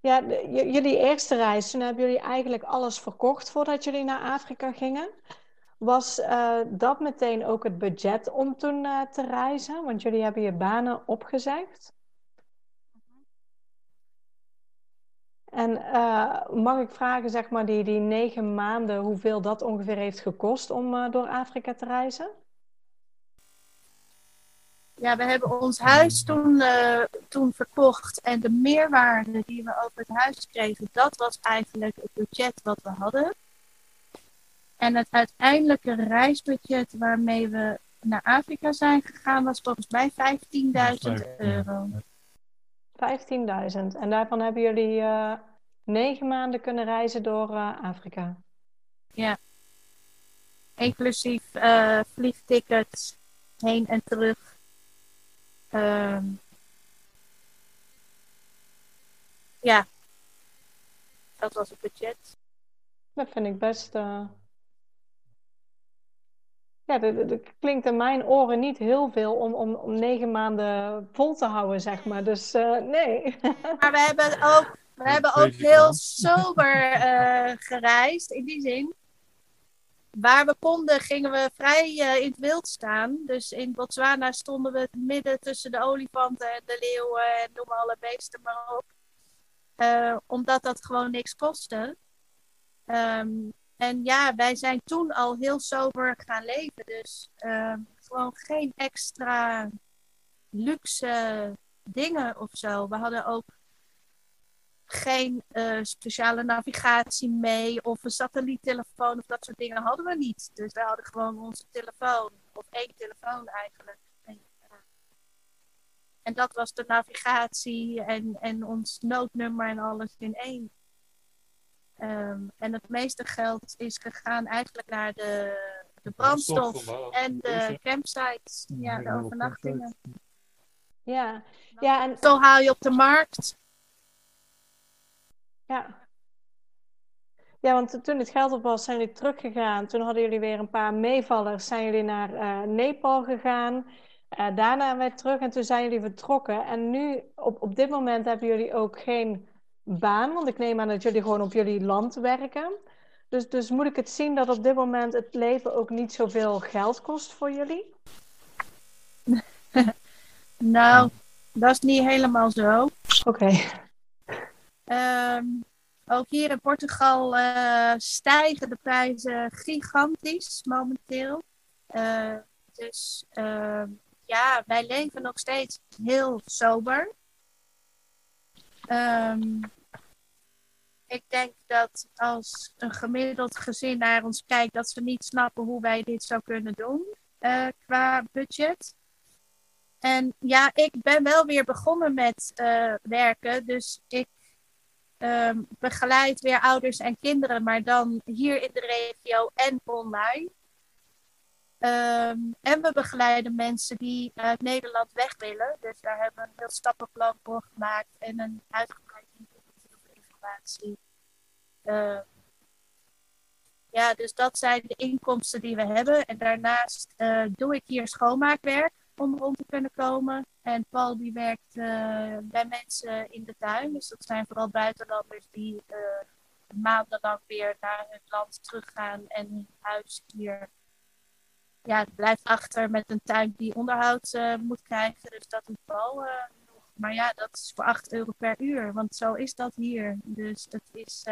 Ja, jullie eerste reis, toen hebben jullie eigenlijk alles verkocht voordat jullie naar Afrika gingen. Was uh, dat meteen ook het budget om toen uh, te reizen? Want jullie hebben je banen opgezegd. En uh, mag ik vragen, zeg maar, die, die negen maanden, hoeveel dat ongeveer heeft gekost om door Afrika te reizen? Ja, we hebben ons huis toen, uh, toen verkocht. En de meerwaarde die we over het huis kregen, dat was eigenlijk het budget wat we hadden. En het uiteindelijke reisbudget waarmee we naar Afrika zijn gegaan, was volgens mij 15.000 euro. 15.000. En daarvan hebben jullie uh, negen maanden kunnen reizen door uh, Afrika. Ja. Inclusief uh, vliegtickets heen en terug. Um, ja. Dat was het budget. Dat vind ik best ja, dat, klinkt in mijn oren niet heel veel om, om, om negen maanden vol te houden, zeg maar. Dus uh, nee. Maar we hebben ook, we hebben ook heel sober uh, gereisd, in die zin. Waar we konden, gingen we vrij uh, in het wild staan. Dus in Botswana stonden we midden tussen de olifanten en de leeuwen en noem alle beesten maar op. omdat dat gewoon niks kostte. Um, en ja, wij zijn toen al heel sober gaan leven. Dus uh, gewoon geen extra luxe dingen of zo. We hadden ook geen uh, speciale navigatie mee of een satelliettelefoon of dat soort dingen hadden we niet. Dus we hadden gewoon onze telefoon, of één telefoon eigenlijk. En, uh, en dat was de navigatie en, en ons noodnummer en alles in één. Um, en het meeste geld is gegaan eigenlijk naar de, de brandstof en de campsites. Ja, de overnachtingen. Ja, ja en... Zo haal je op de markt. Ja. Ja, want toen het geld op was, zijn jullie teruggegaan. Toen hadden jullie weer een paar meevallers. Zijn jullie naar uh, Nepal gegaan. Uh, daarna weer terug en toen zijn jullie vertrokken. En nu, op, op dit moment, hebben jullie ook geen baan? Want ik neem aan dat jullie gewoon op jullie land werken. Dus, dus moet ik het zien dat op dit moment het leven ook niet zoveel geld kost voor jullie? nou, dat is niet helemaal zo. Oké. Ehm, ook hier in Portugal uh, stijgen de prijzen gigantisch momenteel. Uh, dus uh, ja, wij leven nog steeds heel sober. Um, ik denk dat als een gemiddeld gezin naar ons kijkt, dat ze niet snappen hoe wij dit zou kunnen doen uh, qua budget. En ja, ik ben wel weer begonnen met werken, dus ik um, begeleidt weer ouders en kinderen, maar dan hier in de regio en online. Ehm, en we begeleiden mensen die uit Nederland weg willen. Dus daar hebben we een heel stappenplan voor gemaakt en een uitgebreid informatie. Uh, ja, dus dat zijn de inkomsten die we hebben. En daarnaast uh, doe ik hier schoonmaakwerk om rond te kunnen komen. En Paul die werkt uh, bij mensen in de tuin. Dus dat zijn vooral buitenlanders die uh, maandenlang weer naar hun land teruggaan en hun huis hier ja, blijft achter met een tuin die onderhoud uh, moet krijgen. Dus dat doet Paul nog. Maar ja, dat is voor 8 euro per uur. Want zo is dat hier. Dus dat is...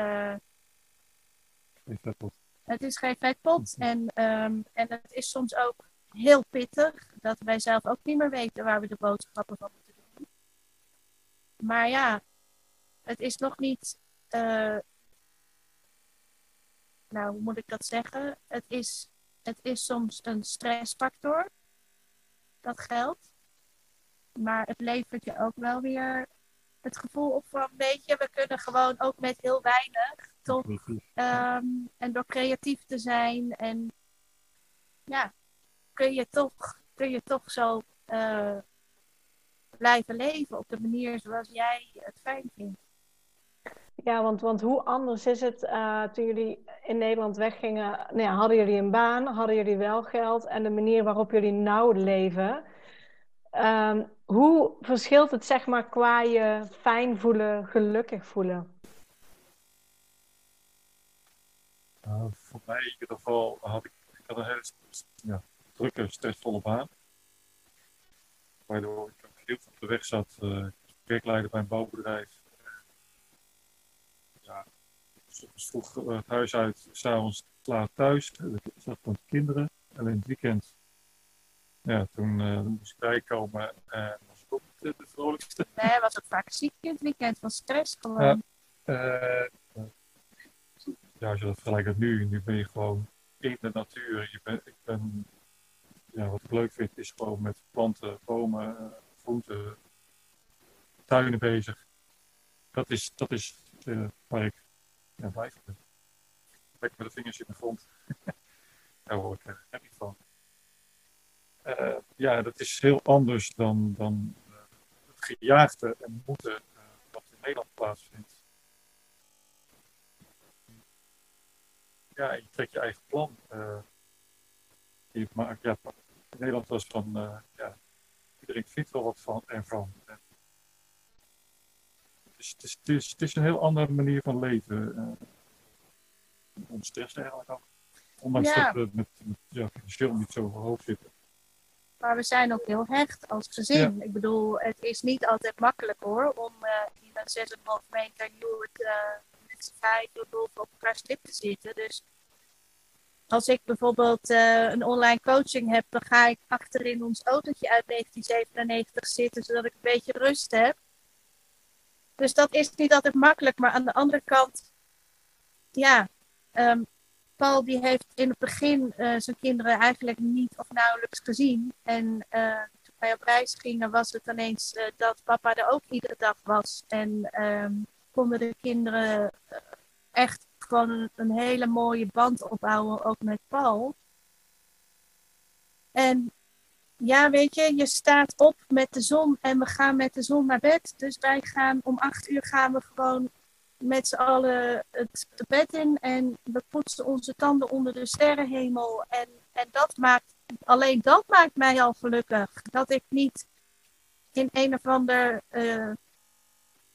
Het is geen vetpot. En, um, en het is soms ook heel pittig. Dat wij zelf ook niet meer weten waar we de boodschappen van moeten doen. Maar ja, het is nog niet. Uh, nou, hoe moet ik dat zeggen? Het is, het is soms een stressfactor. Dat geld. Maar het levert je ook wel weer het gevoel op van, weet je, we kunnen gewoon ook met heel weinig toch. Um, en door creatief te zijn en ja, kun je toch, kun je toch zo uh, blijven leven op de manier zoals jij het fijn vindt. Ja, want, want hoe anders is het uh, toen jullie in Nederland weggingen? Nou ja, hadden jullie een baan? Hadden jullie wel geld? En de manier waarop jullie nou leven? Um, hoe verschilt het zeg maar qua je fijn voelen, gelukkig voelen? Uh, voor mij in ieder geval had ik, ik had een hele ja, drukke, stressvolle baan. Waardoor ik ook heel veel op de weg zat. Uh, werkleider bij een bouwbedrijf. Ja, vroeg het huis uit, s'avonds laat thuis. Ik zat met kinderen. Alleen het weekend ja, toen uh, moest ik bijkomen en was ik ook de, de vrolijkste. Nee, was ook vaak ziek in het weekend van stress gewoon. Uh, ja, als je dat vergelijkt met nu, nu ben je gewoon in de natuur. Je ben, ik ben, ja, wat ik leuk vind, is gewoon met planten, bomen, groenten, tuinen bezig. Dat is, dat is uh, waar ik ja, blij van ben. Lekker met de vingers in de grond. Daar word ik er happy van. Uh, ja, dat is heel anders dan, dan het gejaagde en moeten wat in Nederland plaatsvindt. Ja, je trekt je eigen plan. Je maakt, ja, Nederland was van, ja, iedereen vindt wel wat van. En het, is, het, is, het, is, het is een heel andere manier van leven. Ontstress eigenlijk ook. Ondanks ja. dat we met, met ja, financieel niet zo hoog zitten. Maar we zijn ook heel hecht als gezin. Ja. Ik bedoel, het is niet altijd makkelijk hoor, om uh, in een 6,5 meter Joert uh, met z'n vijf op elkaar stip te zitten. Dus als ik bijvoorbeeld uh, een online coaching heb, dan ga ik achterin ons autootje uit 1997 zitten, zodat ik een beetje rust heb. Dus dat is niet altijd makkelijk, maar aan de andere kant, ja, um, Paul die heeft in het begin uh, zijn kinderen eigenlijk niet of nauwelijks gezien. En uh, toen wij op reis gingen was het ineens dat papa er ook iedere dag was. En um, konden de kinderen echt gewoon een, hele mooie band opbouwen, ook met Paul. En ja, weet je, je staat op met de zon en we gaan met de zon naar bed. Dus wij gaan om acht uur gaan we gewoon met z'n allen het bed in en we poetsen onze tanden onder de sterrenhemel. En, en dat maakt, alleen dat maakt mij al gelukkig. Dat ik niet in een of ander uh,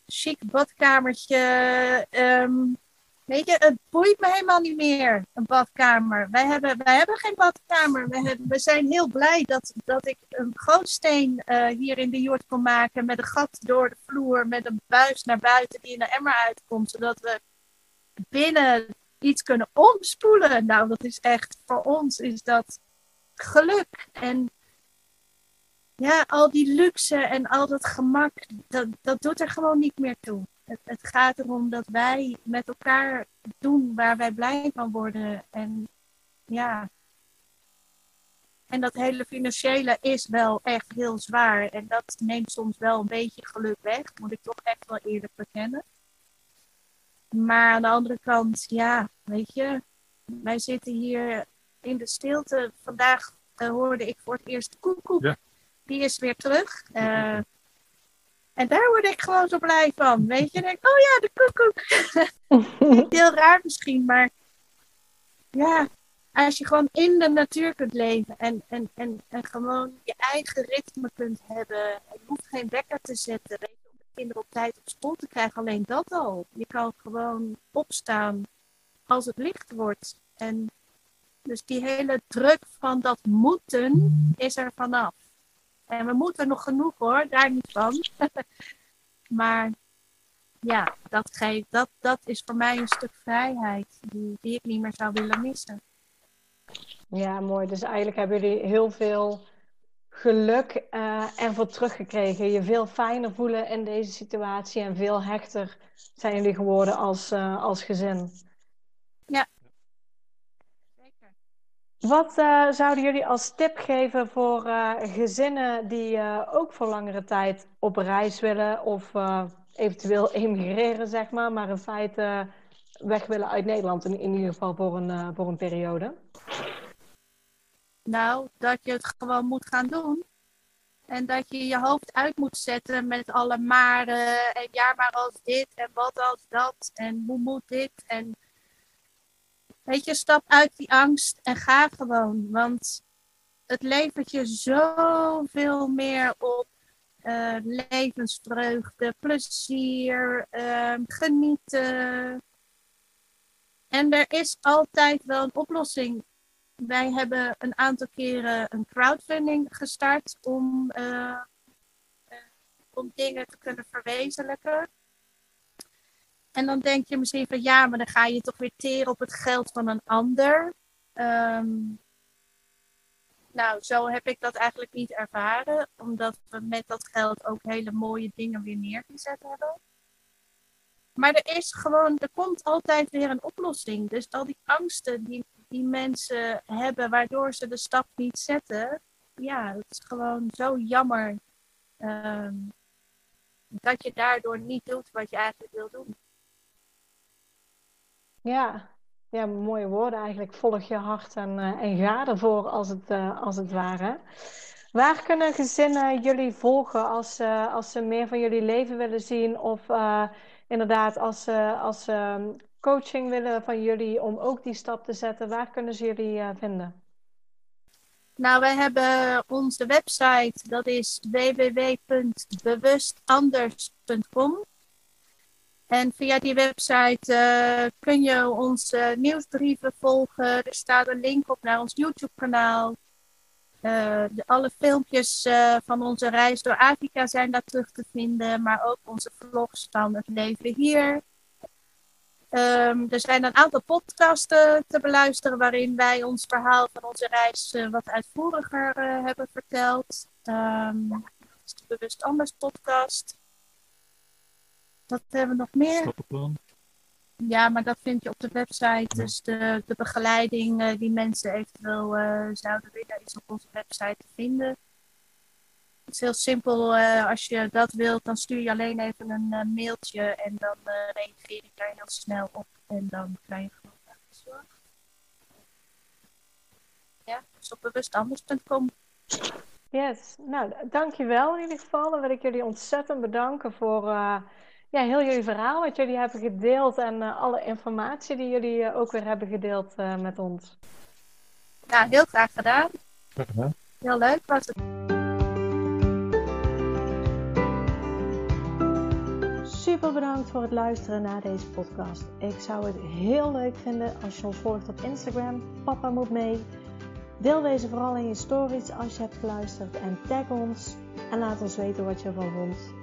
chic badkamertje um, Weet je, het boeit me helemaal niet meer, een badkamer. Wij hebben, wij hebben geen badkamer. We, hebben, we zijn heel blij dat, dat ik een gootsteen uh, hier in de jord kon maken. Met een gat door de vloer, met een buis naar buiten die in de emmer uitkomt. Zodat we binnen iets kunnen omspoelen. Nou, dat is echt, voor ons is dat geluk. En ja, al die luxe en al dat gemak, dat, dat doet er gewoon niet meer toe. Het, het, gaat erom dat wij met elkaar doen waar wij blij van worden. En ja. En dat hele financiële is wel echt heel zwaar. En dat neemt soms wel een beetje geluk weg. Moet ik toch echt wel eerlijk bekennen. Maar aan de andere kant, ja, weet je, wij zitten hier in de stilte. Vandaag uh, hoorde ik voor het eerst koekoek. Ja. Die is weer terug. Uh, en daar word ik gewoon zo blij van. Weet je, denk, oh ja, de koekoek. Heel raar misschien, maar ja, als je gewoon in de natuur kunt leven en, en, en, en gewoon je eigen ritme kunt hebben. Je hoeft geen wekker te zetten. Weet je, om de kinderen op tijd op school te krijgen, alleen dat al. Je kan gewoon opstaan als het licht wordt. En dus die hele druk van dat moeten is er vanaf. En we moeten nog genoeg hoor, daar niet van. maar ja, dat, geeft, dat, dat is voor mij een stuk vrijheid die, ik niet meer zou willen missen. Ja, mooi. Dus eigenlijk hebben jullie heel veel geluk uh, ervoor teruggekregen. Je veel fijner voelen in deze situatie en veel hechter zijn jullie geworden als, uh, als gezin. Ja, wat uh, zouden jullie als tip geven voor uh, gezinnen die uh, ook voor langere tijd op reis willen of eventueel emigreren, zeg maar, maar in feite weg willen uit Nederland, in, in ieder geval voor een, voor een periode? Nou, dat je het gewoon moet gaan doen. En dat je je hoofd uit moet zetten met alle maren en ja, maar als dit en wat als dat en hoe moet dit en Weet je, stap uit die angst en ga gewoon. Want het levert je zoveel meer op uh, levensvreugde, plezier, uh, genieten. En er is altijd wel een oplossing. Wij hebben een aantal keren een crowdfunding gestart om, uh, om dingen te kunnen verwezenlijken. En dan denk je misschien van ja, maar dan ga je toch weer teren op het geld van een ander. Ehm, nou, zo heb ik dat eigenlijk niet ervaren, omdat we met dat geld ook hele mooie dingen weer neergezet hebben. Maar er is gewoon, er komt altijd weer een oplossing. Dus al die angsten die, die mensen hebben, waardoor ze de stap niet zetten, ja, het is gewoon zo jammer ehm, dat je daardoor niet doet wat je eigenlijk wil doen. Ja, ja, mooie woorden eigenlijk. Volg je hart en, uh, en ga ervoor als het, uh, als het ware. Waar kunnen gezinnen jullie volgen als, als ze meer van jullie leven willen zien? Of inderdaad als ze als, coaching willen van jullie om ook die stap te zetten? Waar kunnen ze jullie vinden? Nou, wij hebben onze website, dat is www.bewustanders.com. En via die website uh, kun je onze nieuwsbrieven volgen. Er staat een link op naar ons YouTube-kanaal. Uh, alle filmpjes van onze reis door Afrika zijn daar terug te vinden, maar ook onze vlogs van het leven hier. Um, er zijn een aantal podcasten te beluisteren waarin wij ons verhaal van onze reis wat uitvoeriger hebben verteld. Um, dat is de Bewust Anders podcast. Wat hebben we nog meer? Ja, maar dat vind je op de website. Dus de, de begeleiding uh, die mensen eventueel uh, zouden willen, is op onze website te vinden. Het is heel simpel. Uh, als je dat wilt, dan stuur je alleen even een mailtje en dan reageer ik daar heel snel op. En dan krijg je gewoon zorg. Ja, dus op bewustanders.com. Yes, nou dankjewel in ieder geval. Dan wil ik jullie ontzettend bedanken voor ja, heel jullie verhaal wat jullie hebben gedeeld en uh, alle informatie die jullie uh, ook weer hebben gedeeld uh, met ons. Ja, heel graag gedaan. Heel leuk was het. Super bedankt voor het luisteren naar deze podcast. Ik zou het heel leuk vinden als je ons volgt op Instagram. Papa moet mee. Deel deze vooral in je stories als je hebt geluisterd en tag ons en laat ons weten wat je ervan vond.